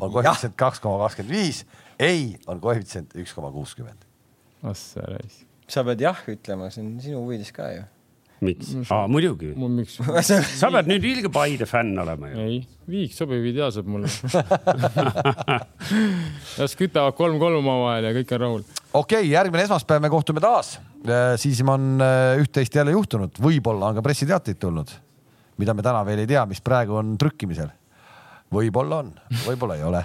on koefitsient kaks koma kakskümmend viis, ei on koefitsient üks koma kuuskümmend. sa pead jah ütlema, see on sinu huvides ka ju miks ah,? muidugi. *laughs* sa pead nüüd ilge Paide fänn olema ju. ei, Viik sobib ideaalselt mulle *laughs* *laughs* las kütavad kolm-kolm omavahel ja kõik on rahul. okei okay,, järgmine esmaspäev me kohtume taas Äh, siis on äh, üht-teist jälle juhtunud, võib-olla on ka pressiteateid tulnud, mida me täna veel ei tea, mis praegu on trükkimisel. võib-olla on, võib-olla ei ole.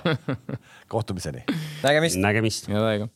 kohtumiseni. nägemist. nägemist. head aega.